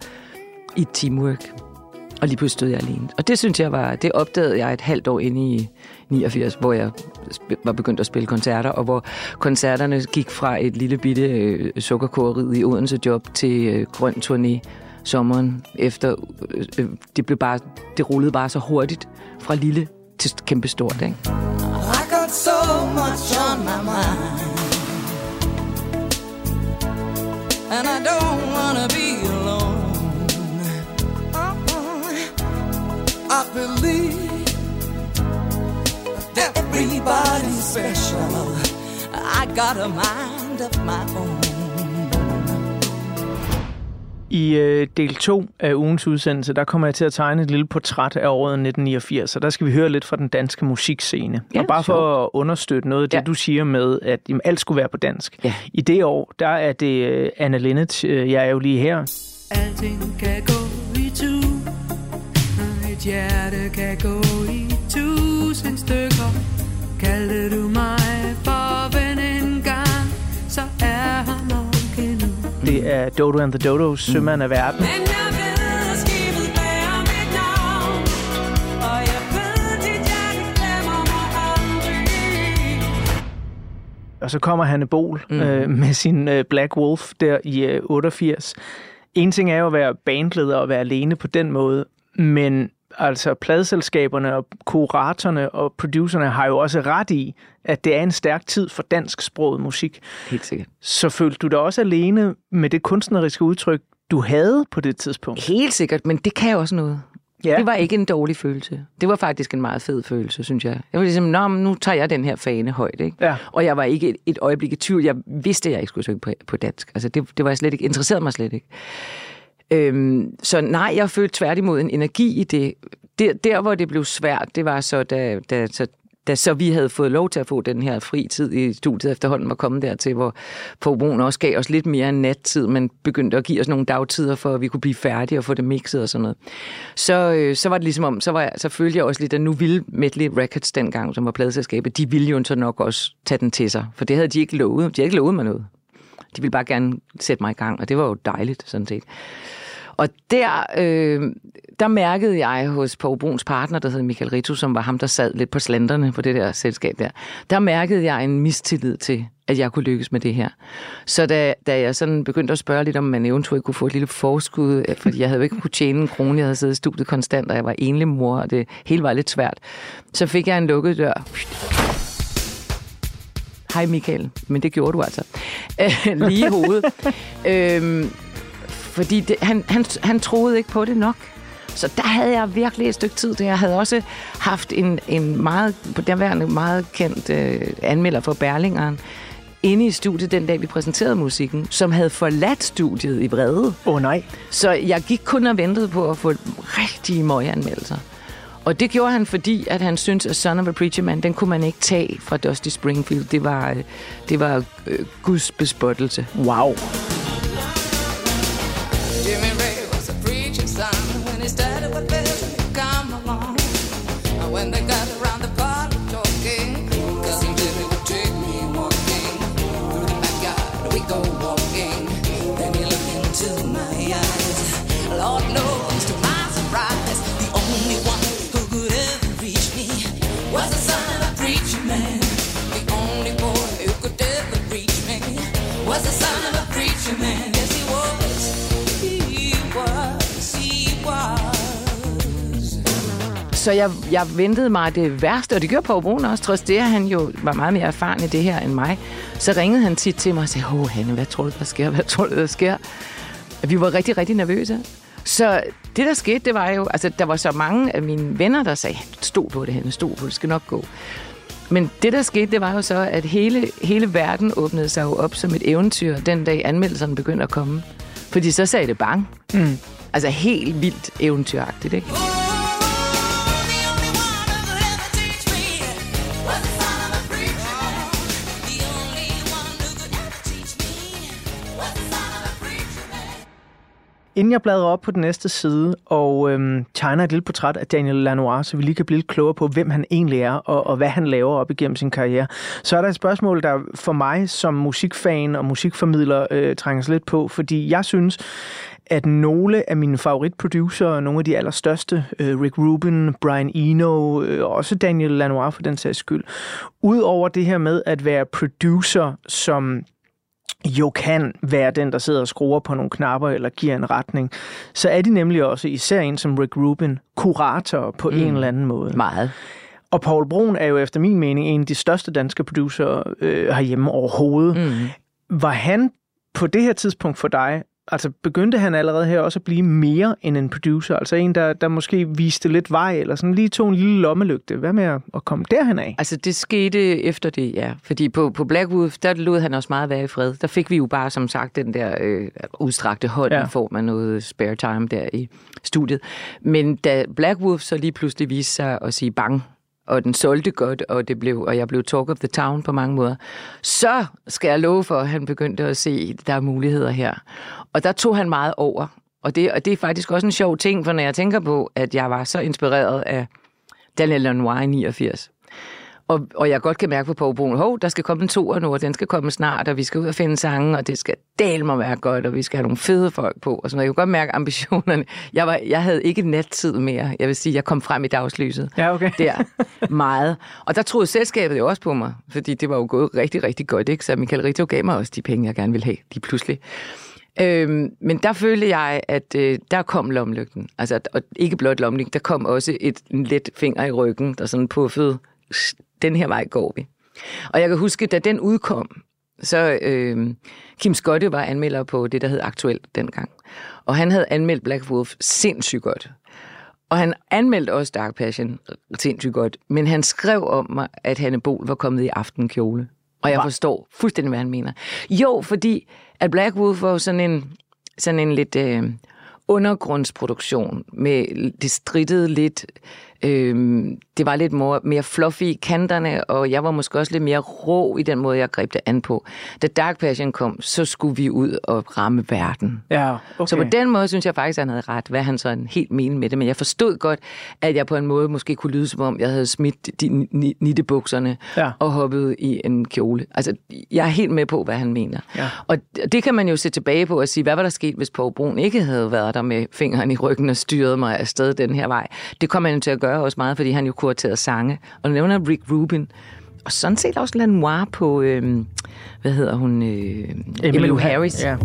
Speaker 3: i teamwork. Og lige pludselig stod jeg alene. Og det synes jeg var, det opdagede jeg et halvt år inde i 89, hvor jeg var begyndt at spille koncerter, og hvor koncerterne gik fra et lille bitte øh, i Odense job til øh, grøn turné sommeren efter. Øh, øh, det, blev bare, det rullede bare så hurtigt fra lille til kæmpe stort. Ikke?
Speaker 5: I got so much on my mind. And I don't wanna be alone. I believe that everybody's special. I got a mind of my own.
Speaker 4: I øh, del 2 af ugens udsendelse, der kommer jeg til at tegne et lille portræt af året 1989, og der skal vi høre lidt fra den danske musikscene.
Speaker 3: Ja,
Speaker 4: og bare for at understøtte noget af det,
Speaker 3: Ja.
Speaker 4: du siger med, at jamen, alt skulle være på dansk.
Speaker 3: Ja.
Speaker 4: I det år, der er det øh, Anna Linnet, øh, jeg er jo lige her.
Speaker 7: Alting kan gå i tu Et hjerte kan gå i tusind stykker Kaldte du Er
Speaker 4: Dodo and the Dodos, Sømand af verden.
Speaker 7: Og
Speaker 4: så kommer Hanne Bol mm. øh, med sin øh, Black Wolf der i øh, 88. En ting er jo at være bandleder og være alene på den måde, men altså pladeselskaberne og kuratorerne og producerne har jo også ret i, at det er en stærk tid for dansksproget musik.
Speaker 3: Helt sikkert.
Speaker 4: Så følte du dig også alene med det kunstneriske udtryk, du havde på det tidspunkt?
Speaker 3: Helt sikkert, men det kan jo også noget.
Speaker 4: Ja.
Speaker 3: Det var ikke en dårlig følelse. Det var faktisk en meget fed følelse, synes jeg. Jeg var ligesom, Nå, men nu tager jeg den her fane højt. Ikke?
Speaker 4: Ja.
Speaker 3: Og jeg var ikke et, et øjeblik i tvivl. Jeg vidste, at jeg ikke skulle synge på, på dansk. Altså, det, det var jeg slet ikke, interesserede mig slet ikke. Øhm, så nej, jeg følte tværtimod en energi i det. Der, der hvor det blev svært, det var så, da, da, så, da så vi havde fået lov til at få den her fri tid i studiet efterhånden var kommet dertil, hvor Forbrugen også gav os lidt mere nattid, men begyndte at give os nogle dagtider, for at vi kunne blive færdige og få det mixet og sådan noget. Så, øh, så var det ligesom om, så, var jeg, så følte jeg også lidt, at nu ville Medley Records dengang, som var pladeselskabet, de ville jo så nok også tage den til sig, for det havde de ikke lovet. De havde ikke lovet mig noget. De ville bare gerne sætte mig i gang, og det var jo dejligt, sådan set. Og der, øh, der mærkede jeg hos Paul Bruns partner, der hed Michael Ritu, som var ham, der sad lidt på slanterne på det der selskab der, der mærkede jeg en mistillid til, at jeg kunne lykkes med det her. Så da, da jeg sådan begyndte at spørge lidt, om man eventuelt kunne få et lille forskud, øh, fordi jeg havde jo ikke kunne tjene en krone, jeg havde siddet i studiet konstant, og jeg var enlig mor, og det hele var lidt svært, så fik jeg en lukket dør. Hej Michael, men det gjorde du altså. Øh, lige i hovedet. øhm, fordi det, han, han, han troede ikke på det nok. Så der havde jeg virkelig et stykke tid. Jeg havde også haft en, en meget, på derværende meget kendt øh, anmelder for Berlingeren, inde i studiet den dag, vi præsenterede musikken, som havde forladt studiet i vrede.
Speaker 4: Åh oh, nej.
Speaker 3: Så jeg gik kun og ventede på at få rigtige møgeanmeldelser. Og det gjorde han, fordi at han syntes, at Son of a Preacher Man, den kunne man ikke tage fra Dusty Springfield. Det var, øh, det var øh, Guds bespottelse.
Speaker 4: Wow.
Speaker 6: Jimmy Ray was a preacher's son when he started with
Speaker 3: Så jeg, jeg ventede mig det værste, og det gjorde Paul Brun også, trods det, at han jo var meget mere erfaren i det her end mig. Så ringede han tit til mig og sagde, åh Hanne, hvad tror du, der sker? Hvad tror du, der sker? Vi var rigtig, rigtig nervøse. Så det, der skete, det var jo, altså der var så mange af mine venner, der sagde, stå på det, Hanne, stå på det, det skal nok gå. Men det, der skete, det var jo så, at hele, hele verden åbnede sig jo op som et eventyr, den dag anmeldelserne begyndte at komme. Fordi så sagde det bang. Mm. Altså helt vildt eventyragtigt, ikke?
Speaker 4: Inden jeg bladrer op på den næste side og øhm, tegner et lille portræt af Daniel Lanois, så vi lige kan blive lidt klogere på, hvem han egentlig er og, og hvad han laver op igennem sin karriere, så er der et spørgsmål, der for mig som musikfan og musikformidler øh, trænger sig lidt på, fordi jeg synes, at nogle af mine favoritproducer, nogle af de allerstørste, øh, Rick Rubin, Brian Eno, øh, også Daniel Lanois for den sags skyld, udover det her med at være producer, som jo kan være den, der sidder og skruer på nogle knapper eller giver en retning, så er de nemlig også, især en som Rick Rubin, kurator på mm. en eller anden måde.
Speaker 3: Meget.
Speaker 4: Og Paul Brun er jo efter min mening en af de største danske producer øh, herhjemme overhovedet. Mm. Var han på det her tidspunkt for dig, altså begyndte han allerede her også at blive mere end en producer? Altså en, der, der måske viste lidt vej, eller sådan lige tog en lille lommelygte. Hvad med at, at komme derhen af?
Speaker 3: Altså, det skete efter det, ja. Fordi på, på Blackwood, der lod han også meget være i fred. Der fik vi jo bare, som sagt, den der øh, udstrakte hånd
Speaker 4: Ja.
Speaker 3: i form af noget spare time der i studiet. Men da Blackwood så lige pludselig viste sig at sige bang, og den solgte godt, og, det blev, og jeg blev talk of the town på mange måder, så skal jeg love for, at han begyndte at se, at der er muligheder her. Og der tog han meget over. Og det, og det er faktisk også en sjov ting, for når jeg tænker på, at jeg var så inspireret af Daniel Lanois i 89, og, og jeg godt kan mærke på Paul Brun, hov, der skal komme en toer nu, og den skal komme snart, og vi skal ud og finde sange, og det skal del mig være godt, og vi skal have nogle fede folk på. Og sådan noget. Jeg kunne godt mærke ambitionerne. Jeg, var, jeg havde ikke nattid mere. Jeg vil sige, jeg kom frem i dagslyset.
Speaker 4: Ja, okay.
Speaker 3: Der. Meget. Og der troede selskabet jo også på mig, fordi det var jo gået rigtig, rigtig godt. Ikke? Så Michael Rito gav mig også de penge, jeg gerne ville have, de pludselig. Øhm, men der følte jeg, at øh, der kom lomlygten. Altså, og ikke blot lomlygten, der kom også et en let finger i ryggen, der sådan puffede, den her vej går vi. Og jeg kan huske, da den udkom, så øh, Kim Skotte var anmelder på det, der hed Aktuelt dengang. Og han havde anmeldt Black Wolf sindssygt godt. Og han anmeldte også Dark Passion sindssygt godt. Men han skrev om mig, at Hanne Bol var kommet i aftenkjole. Og jeg forstår fuldstændig, hvad han mener. Jo, fordi at Black Wolf var jo sådan en, sådan en lidt øh, undergrundsproduktion. Med, det strittede lidt. Øh, det var lidt mere, mere fluffy i kanterne, og jeg var måske også lidt mere rå i den måde, jeg greb det an på. Da Dark Passion kom, så skulle vi ud og ramme verden.
Speaker 4: Ja, okay.
Speaker 3: Så på den måde synes jeg faktisk, at han havde ret, hvad han så helt mente med det. Men jeg forstod godt, at jeg på en måde måske kunne lyde, som om jeg havde smidt de ni- nittebukserne
Speaker 4: Ja.
Speaker 3: og hoppet i en kjole. Altså, jeg er helt med på, hvad han mener.
Speaker 4: Ja.
Speaker 3: Og det kan man jo se tilbage på og sige, hvad var der sket, hvis Poul Brun ikke havde været der med fingeren i ryggen og styret mig afsted den her vej. Det kom han til at gøre også meget, fordi han jo kuraterede sange. Og nævner Rick Rubin, og sådan set også Lanois på, øh, hvad hedder hun, øh, Emmylou Harris.
Speaker 4: Ja.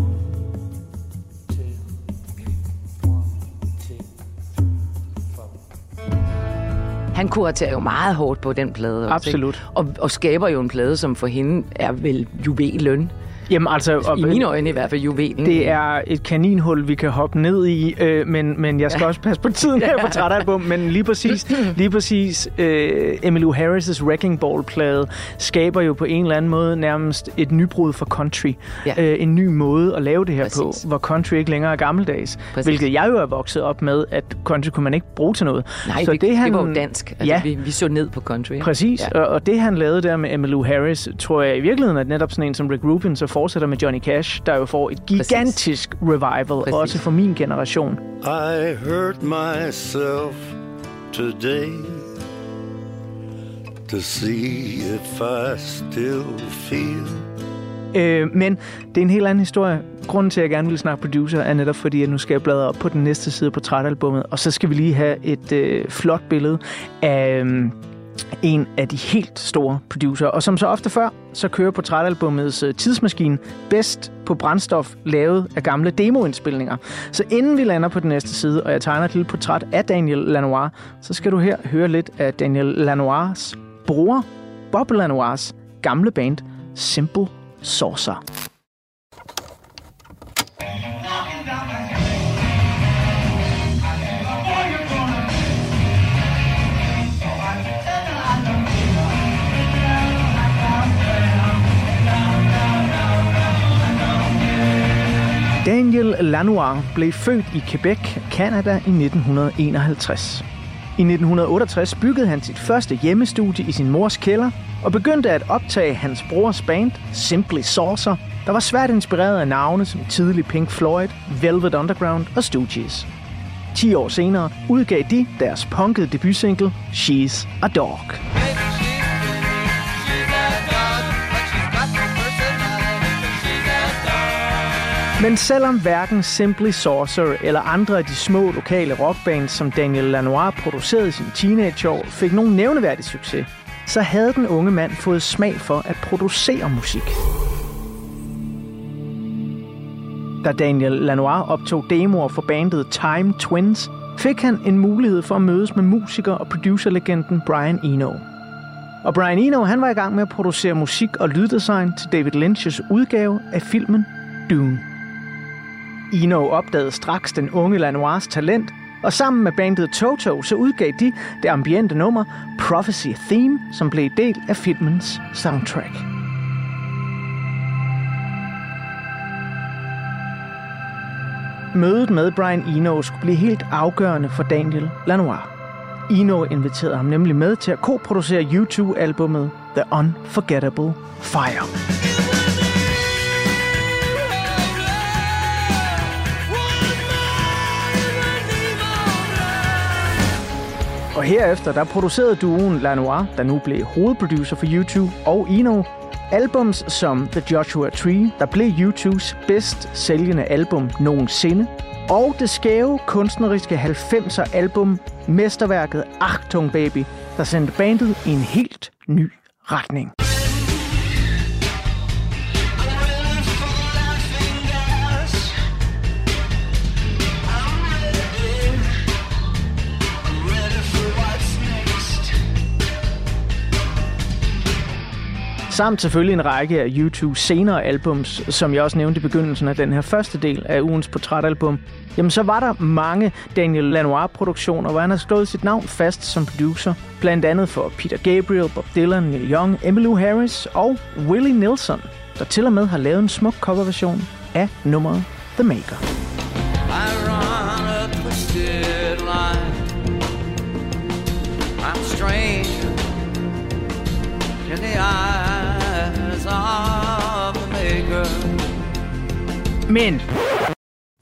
Speaker 3: Han kuraterer jo meget hårdt på den plade. Også,
Speaker 4: Absolut.
Speaker 3: Ikke? Og, og skaber jo en plade, som for hende er vel juvelen.
Speaker 4: Jamen altså... Og,
Speaker 3: I mine øjne i hvert fald juvelen.
Speaker 4: Det er et kaninhul, vi kan hoppe ned i, øh, men, men jeg skal ja. også passe på tiden her på trætalbum, men lige præcis, lige præcis øh, Emmylou Harris' Wrecking Ball-plade skaber jo på en eller anden måde nærmest et nybrud for country.
Speaker 3: Ja.
Speaker 4: Øh, en ny måde at lave det her
Speaker 3: Præcis.
Speaker 4: på, hvor country ikke længere er gammeldags.
Speaker 3: Præcis.
Speaker 4: Hvilket jeg jo er vokset op med, at country kunne man ikke bruge til noget.
Speaker 3: Nej,
Speaker 4: Så
Speaker 3: vi,
Speaker 4: det, han,
Speaker 3: det var jo dansk. Altså,
Speaker 4: Ja.
Speaker 3: vi, vi så ned på country. ikke?
Speaker 4: Præcis,
Speaker 3: Ja.
Speaker 4: ja. og, og det han lavede der med Emmylou Harris, tror jeg i virkeligheden, at netop sådan en som Rick Rubin så fortsætter med Johnny Cash, der jo får et gigantisk revival,
Speaker 3: Præcis.
Speaker 4: også for min generation.
Speaker 8: I hurt myself today to see if I still feel.
Speaker 4: Øh, men det er en helt anden historie. Grunden til, at jeg gerne vil snakke producer, er netop fordi, at nu skal jeg bladre op på den næste side på portrætalbummet, og så skal vi lige have et øh, flot billede af øh, en af de helt store producer. Og som så ofte før, så kører portrætalbummets øh, tidsmaskine bedst på brændstof lavet af gamle demoindspilninger. Så inden vi lander på den næste side, og jeg tegner et lille portræt af Daniel Lanois, så skal du her høre lidt af Daniel Lanois' bror, Bob Lanois' gamle band, Simple Saucer. Daniel Lanois blev født i Quebec, Canada i 1951. I 1968 byggede han sit første hjemmestudie i sin mors kælder og begyndte at optage hans brors band, Simply Saucer, der var svært inspireret af navne som tidlig Pink Floyd, Velvet Underground og Stooges. 10 år senere udgav de deres punkede debutsingle, She's a Dog. Men selvom hverken Simply Saucer eller andre af de små lokale rockbands, som Daniel Lanois producerede i sin teenageår, fik nogen nævneværdig succes, så havde den unge mand fået smag for at producere musik. Da Daniel Lanois optog demoer for bandet Time Twins, fik han en mulighed for at mødes med musiker og producerlegenden Brian Eno. Og Brian Eno han var i gang med at producere musik og lyddesign til David Lynch's udgave af filmen Dune. Eno opdagede straks den unge Lanois talent, og sammen med bandet Toto så udgav de det ambiente nummer Prophecy Theme, som blev en del af filmens soundtrack. Mødet med Brian Eno skulle blive helt afgørende for Daniel Lanois. Eno inviterede ham nemlig med til at koproducere U2-albummet The Unforgettable Fire. Og herefter der producerede duoen Lanois, der nu blev hovedproducer for YouTube, og Eno, albums som The Joshua Tree, der blev YouTubes bedst sælgende album nogensinde, og det skæve kunstneriske 90'er album Mesterværket Achtung Baby, der sendte bandet i en helt ny retning. Samt selvfølgelig en række af U2's senere albums, som jeg også nævnte i begyndelsen af den her første del af ugens portrætalbum. Jamen så var der mange Daniel Lanois-produktioner, hvor han har slået sit navn fast som producer. Blandt andet for Peter Gabriel, Bob Dylan, Neil Young, Emmylou Harris og Willie Nelson, der til og med har lavet en smuk coverversion af nummeret The Maker.
Speaker 5: I run a twisted line. I'm strange in the eye of the maker.
Speaker 4: Men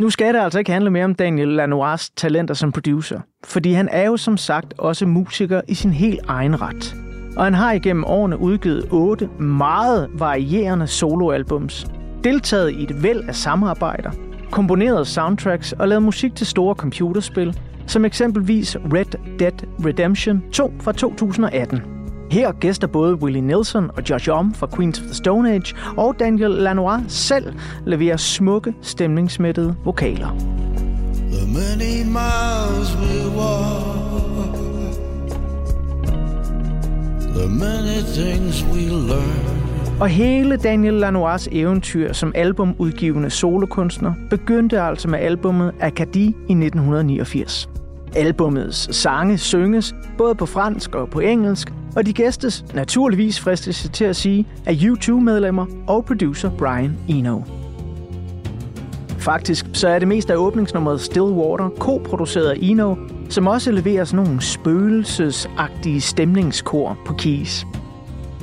Speaker 4: nu skal det altså ikke handle mere om Daniel Lanois talenter som producer, fordi han er jo som sagt også musiker i sin helt egen ret. Og han har igennem årene udgivet otte meget varierende soloalbums, deltaget i et væld af samarbejder, komponeret soundtracks og lavet musik til store computerspil, som eksempelvis Red Dead Redemption 2 fra 2018. Her gæster både Willie Nelson og Josh Homme fra Queens of the Stone Age, og Daniel Lanois selv leverer smukke, stemningsmættede vokaler.
Speaker 5: The many miles we walk, the many things we learn.
Speaker 4: Og hele Daniel Lanois eventyr som albumudgivende solokunstner begyndte altså med albummet Acadie i 1989. Albumets sange synges både på fransk og på engelsk, og de gæstes naturligvis fristes til at sige af U2-medlemmer og producer Brian Eno. Faktisk så er det mest af åbningsnummeret Stillwater co-produceret af Eno, som også leverer sådan nogle spøgelsesagtige stemningskor på keys.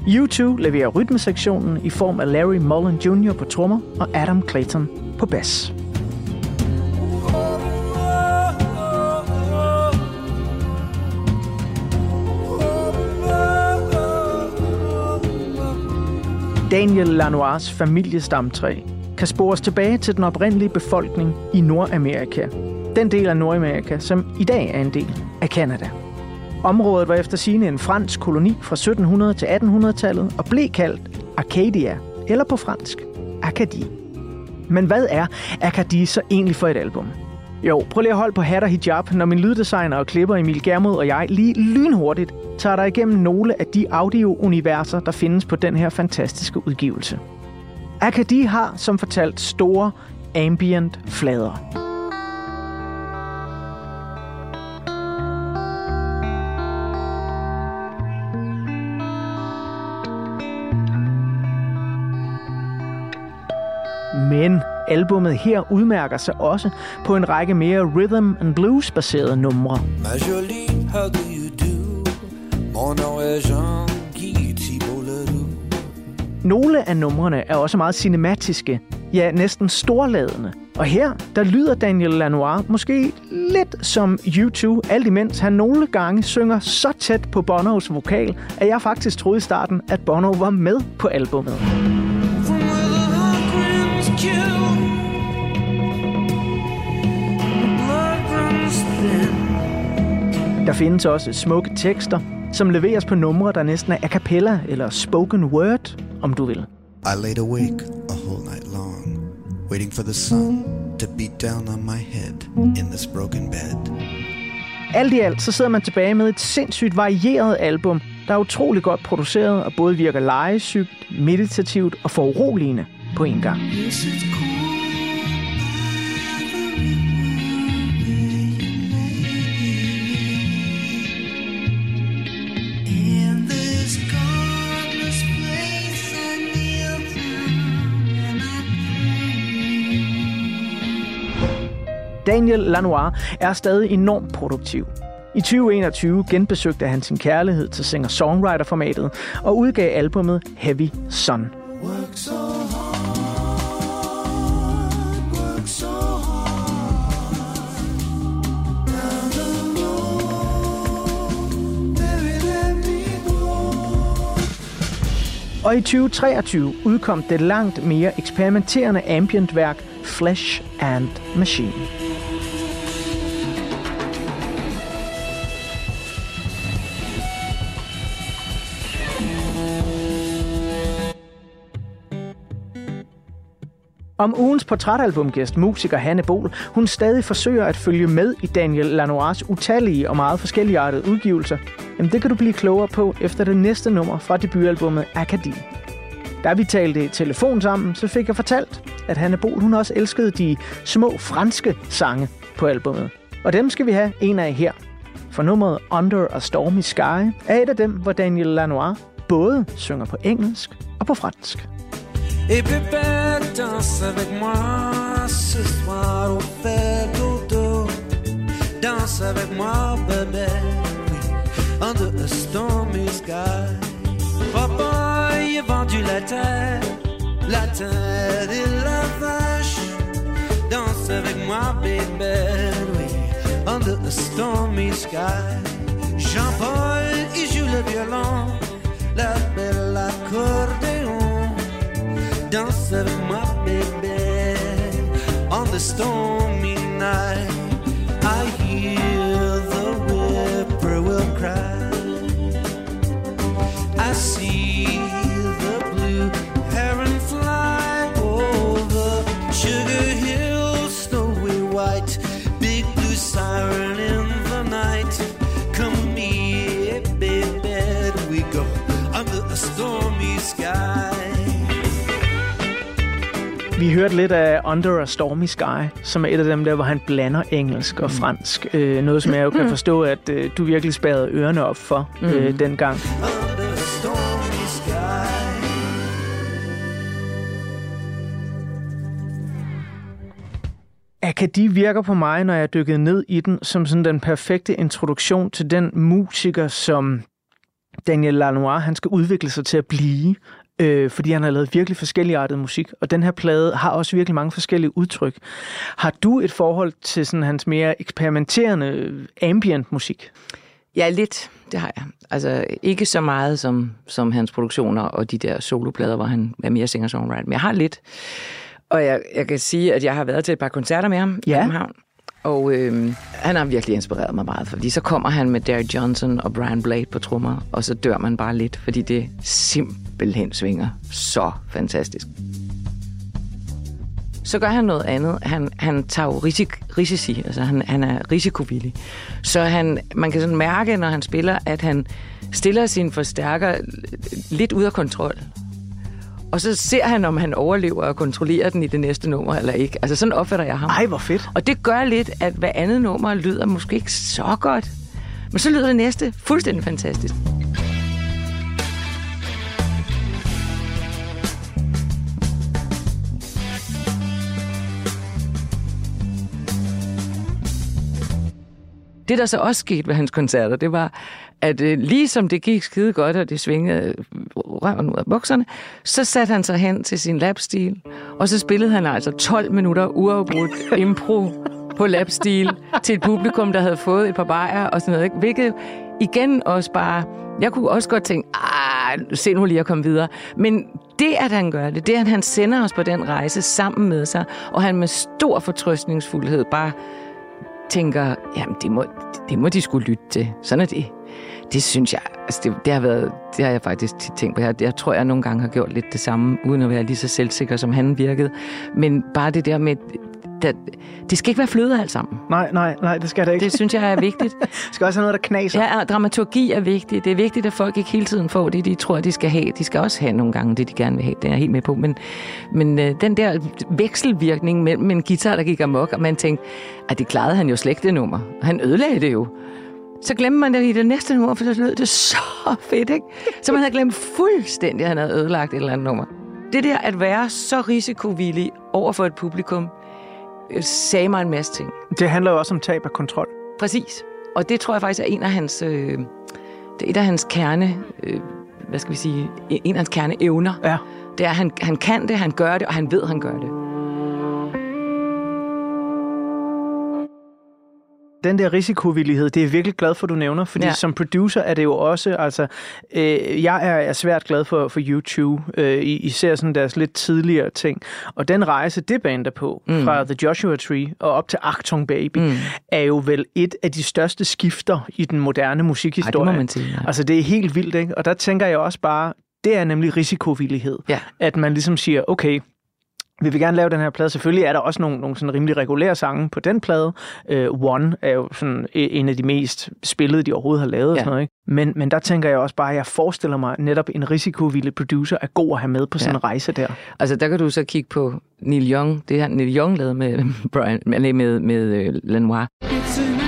Speaker 4: U2 leverer rytmesektionen i form af Larry Mullen Jr. på trommer og Adam Clayton på bas. Daniel Lanois familiestamtræ kan spores tilbage til den oprindelige befolkning i Nordamerika. Den del af Nordamerika, som i dag er en del af Kanada. Området var efter sigende en fransk koloni fra 1700 til 1800-tallet og blev kaldt Arcadia, eller på fransk, Acadie. Men hvad er Acadie så egentlig for et album? Jo, prøv lige at holde på hat og hijab, når min lyddesigner og klipper Emil Germod og jeg lige lynhurtigt tager dig igennem nogle af de audio-universer, der findes på den her fantastiske udgivelse. Akadi har, som fortalt, store ambient flader. Men albummet her udmærker sig også på en række mere rhythm and blues baserede numre.
Speaker 5: Ma
Speaker 4: nogle af numrene er også meget cinematiske, ja næsten storladende. Og her, der lyder Daniel Lanois måske lidt som U2, alt imens han nogle gange synger så tæt på Bonos vokal, at jeg faktisk troede i starten, at Bono var med på albummet. Der findes også smukke tekster, som leveres på numre, der næsten er a cappella eller spoken word, om du vil.
Speaker 9: I laid awake a whole night long, waiting for the sun to beat down on my head in this broken bed.
Speaker 4: Alt i alt, så sidder man tilbage med et sindssygt varieret album, der er utrolig godt produceret og både virker legesygt, meditativt og foruroligende på en gang.
Speaker 5: Yes, it's cool
Speaker 4: Daniel Lanois er stadig enormt produktiv. I 2021 genbesøgte han sin kærlighed til singer-songwriter-formatet og udgav albummet Heavy Sun.
Speaker 5: Work so.
Speaker 4: Og i 2023 udkom det langt mere eksperimenterende ambientværk Flesh and Machine. Om ugens portrætalbumgæst, musiker Hanne Bol, hun stadig forsøger at følge med i Daniel Lanois utallige og meget forskelligartede udgivelser, jamen det kan du blive klogere på efter det næste nummer fra debutalbummet Acadie. Da vi talte i telefon sammen, så fik jeg fortalt, at Hanne Bol, hun også elskede de små franske sange på albummet. Og dem skal vi have en af her. For nummeret Under a Stormy Sky er et af dem, hvor Daniel Lanois både synger på engelsk og på fransk.
Speaker 5: Et bébé, danse avec moi ce soir au fait dodo. Danse avec moi, bébé, under a stormy sky. Papa, il a vendu la terre, la terre et la vache. Danse avec moi, bébé, oui, under a stormy sky. Jean-Paul, il joue le violon, la belle accordéon. Danse avec moi, bébé, on the stormy night. I hear the whippoorwill cry. I see the blue heron fly over Sugar Hill, snowy white,
Speaker 4: Vi hørte lidt af Under a Stormy Sky, som er et af dem der, hvor han blander engelsk og fransk. Øh, noget, som jeg jo kan forstå, at øh, du virkelig spærrede ørerne op for øh, dengang.
Speaker 5: Stormy sky.
Speaker 4: Akadi virker på mig, når jeg dykkede ned i den, som sådan den perfekte introduktion til den musiker, som Daniel Lanois, han skal udvikle sig til at blive, øh, fordi han har lavet virkelig forskelligartet musik, og den her plade har også virkelig mange forskellige udtryk. Har du et forhold til sådan hans mere eksperimenterende ambient musik?
Speaker 3: Ja, lidt. Det har jeg. Altså, ikke så meget som, som hans produktioner og de der soloplader, hvor han er mere singer-songwriter. Men jeg har lidt. Og jeg, jeg kan sige, at jeg har været til et par koncerter med ham
Speaker 4: Ja.
Speaker 3: i København. Og øh, han har virkelig inspireret mig meget, fordi så kommer han med Derek Johnson og Brian Blade på trommer, og så dør man bare lidt, fordi det simpelthen svinger så fantastisk. Så gør han noget andet. Han, han tager jo risik, risici, altså han, han er risikovillig. Så han, man kan sådan mærke, når han spiller, at han stiller sin forstærker lidt ud af kontrol. Og så ser han, om han overlever og kontrollerer den i det næste nummer eller ikke. Altså sådan opfatter jeg ham.
Speaker 4: Ej, hvor fedt.
Speaker 3: Og det gør lidt, at hver andet nummer lyder måske ikke så godt. Men så lyder det næste fuldstændig fantastisk. Det, der så også skete ved hans koncerter, det var, at øh, ligesom det gik skide godt, og det svingede røven ud af bukserne, så satte han sig hen til sin lapstil, og så spillede han altså 12 minutter uafbrudt impro på lapstil til et publikum, der havde fået et par bajer og sådan noget. Ikke? Hvilket igen også bare... Jeg kunne også godt tænke, ah, se nu lige at komme videre. Men det, at han gør det, det, at han sender os på den rejse sammen med sig, og han med stor fortrøstningsfuldhed bare tænker, jamen det må, det må de skulle lytte til. Sådan er det. Det synes jeg, altså det, det, har været, det har jeg faktisk tit tænkt på. Jeg, jeg tror, jeg nogle gange har gjort lidt det samme, uden at være lige så selvsikker, som han virkede. Men bare det der med, det, det skal ikke være fløde alt sammen.
Speaker 4: Nej, nej, nej, det skal det ikke.
Speaker 3: Det synes jeg er vigtigt.
Speaker 4: Det skal også have noget, der knaser.
Speaker 3: Ja, dramaturgi er vigtigt. Det er vigtigt, at folk ikke hele tiden får det, de tror, de skal have. De skal også have nogle gange det, de gerne vil have. Det er jeg helt med på. Men, men øh, den der vekselvirkning mellem en guitar, der gik amok, og man tænkte, at det klarede han jo slet ikke det nummer. Han ødelagde det jo. Så glemmer man det i det næste nummer, for så lød det så fedt, ikke? Så man havde glemt fuldstændig, at han havde ødelagt et eller andet nummer. Det der at være så risikovillig over for et publikum, øh, sagde mig en masse ting.
Speaker 4: Det handler jo også om tab af kontrol.
Speaker 3: Præcis. Og det tror jeg faktisk er en af hans, øh, det er et af hans kerne, øh, hvad skal vi sige, en af hans kerneevner.
Speaker 4: Ja.
Speaker 3: Det er, at han, han kan det, han gør det, og han ved, at han gør det.
Speaker 4: Den der risikovillighed, det er jeg virkelig glad for, du nævner, fordi ja. Som producer er det jo også, altså, øh, jeg er, er svært glad for, for YouTube, øh, i- især sådan deres lidt tidligere ting, og den rejse, det band er på, mm. fra The Joshua Tree og op til Achtung Baby, mm. er jo vel et af de største skifter i den moderne musikhistorie.
Speaker 3: Ej, det må man sige, ja.
Speaker 4: Altså, det er helt vildt, ikke? Og der tænker jeg også bare, det er nemlig risikovillighed.
Speaker 3: Ja.
Speaker 4: At man ligesom siger, okay, vi vil gerne lave den her plade. Selvfølgelig er der også nogle, nogle sådan rimelig regulære sange på den plade. Uh, One er jo sådan en af de mest spillede, de overhovedet har lavet. Ja. Og sådan noget, ikke? Men, men der tænker jeg også bare, at jeg forestiller mig netop en risikovillig producer er god at have med på sådan ja. en rejse der.
Speaker 3: Altså, der kan du så kigge på Neil Young. Det her Neil Young lavede med, Brian, med, med, med uh, Lenoir.
Speaker 7: It's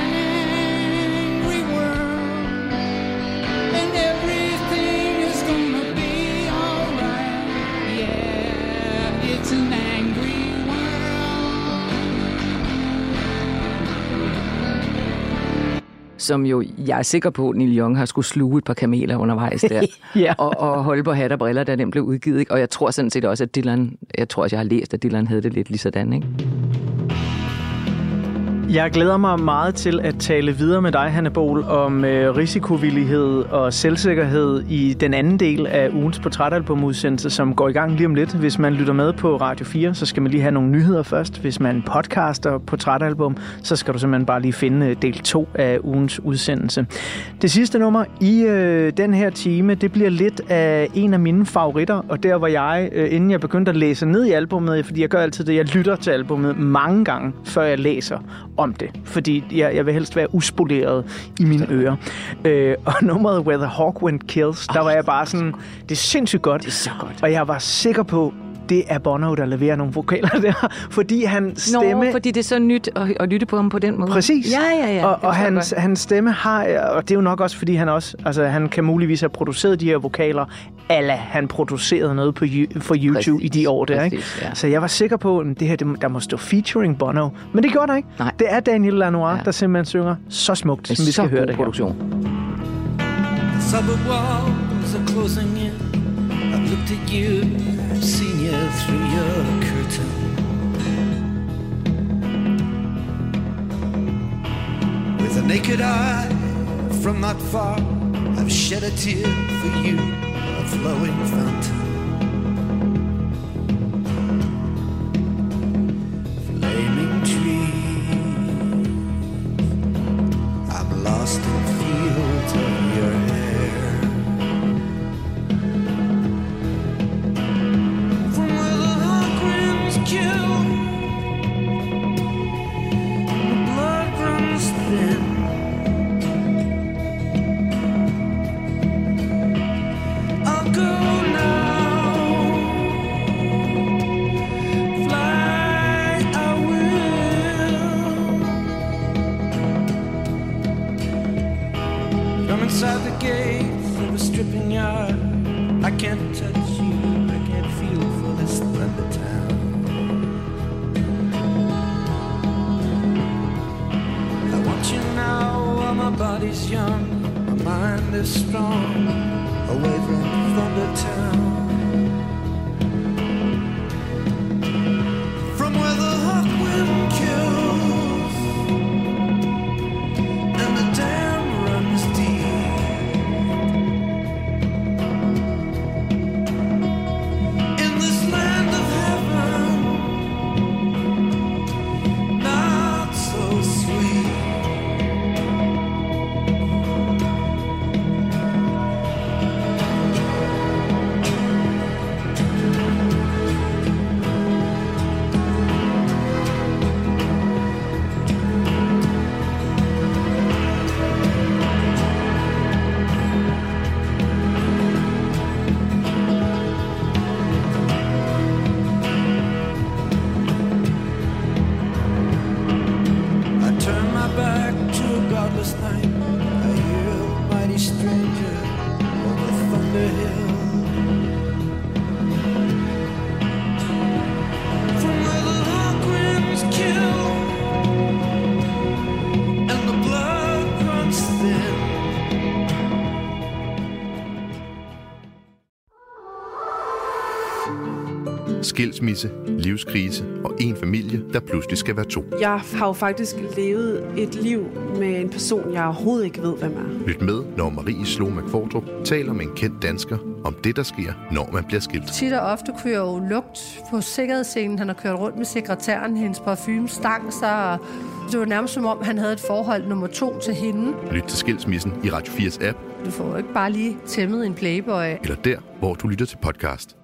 Speaker 3: som jo, jeg er sikker på, at Neil Young har skulle sluge et par kameler undervejs der,
Speaker 4: Ja.
Speaker 3: og, og holde på hat og briller, da den blev udgivet. Ikke? Og jeg tror sådan set også, at Dylan, jeg tror også, jeg har læst, at Dylan havde det lidt lige sådan, ikke?
Speaker 4: Jeg glæder mig meget til at tale videre med dig, Hanne Bol, om øh, risikovillighed og selvsikkerhed i den anden del af ugens portrætalbumudsendelse, som går i gang lige om lidt. Hvis man lytter med på Radio 4, så skal man lige have nogle nyheder først. Hvis man podcaster portrætalbum, så skal du simpelthen bare lige finde øh, del 2 af ugens udsendelse. Det sidste nummer i øh, den her time, det bliver lidt af en af mine favoritter, og der hvor jeg, øh, inden jeg begyndte at læse ned i albummet, fordi jeg gør altid det, jeg lytter til albummet mange gange, før jeg læser om det, fordi jeg, jeg vil helst være uspoleret i mine ører. Øh, og nummeret Where the Hawk Wind Kills, der var jeg bare sådan, det er sindssygt godt. Det
Speaker 3: er så godt.
Speaker 4: Og jeg var sikker på, det er Bono, der leverer nogle vokaler der, fordi han stemme...
Speaker 3: Nå, fordi det er så nyt at, at lytte på ham på den måde.
Speaker 4: Præcis.
Speaker 3: Ja, ja, ja.
Speaker 4: Og, og hans,
Speaker 3: godt.
Speaker 4: hans stemme har, og det er jo nok også, fordi han også, altså han kan muligvis have produceret de her vokaler, ala han producerede noget på, for YouTube
Speaker 3: Præcis,
Speaker 4: i de år der, ikke?
Speaker 3: præcis, ja.
Speaker 4: Så jeg var sikker på, at det her, det, der må stå featuring Bono. Men det gjorde der ikke.
Speaker 3: Nej.
Speaker 4: Det er Daniel Lanois,
Speaker 3: Ja.
Speaker 4: der simpelthen synger så smukt, som vi skal høre det her.
Speaker 3: produktion.
Speaker 5: The suburb walls are closing in. I've looked at you, seen you through your curtain. With a naked eye from not far, I've shed a tear for you, a flowing fountain. Flaming tree, I'm lost in
Speaker 10: Skilsmisse, livskrise og en familie, der pludselig skal være to.
Speaker 11: Jeg har jo faktisk levet et liv med en person, jeg overhovedet ikke ved, hvem er.
Speaker 10: Lyt med, når Marie Slå McFordrup taler med en kendt dansker om det, der sker, når man bliver skilt.
Speaker 12: Tit og ofte jeg jo lugt på sikkerhedsscenen. Han har kørt rundt med sekretæren, hendes parfume stank sig. og Det var nærmest som om, han havde et forhold nummer to til hende.
Speaker 10: Lyt til Skilsmissen i Radio 4's app,
Speaker 12: Du får jo ikke bare lige tæmmet en playboy.
Speaker 10: eller der, hvor du lytter til podcast.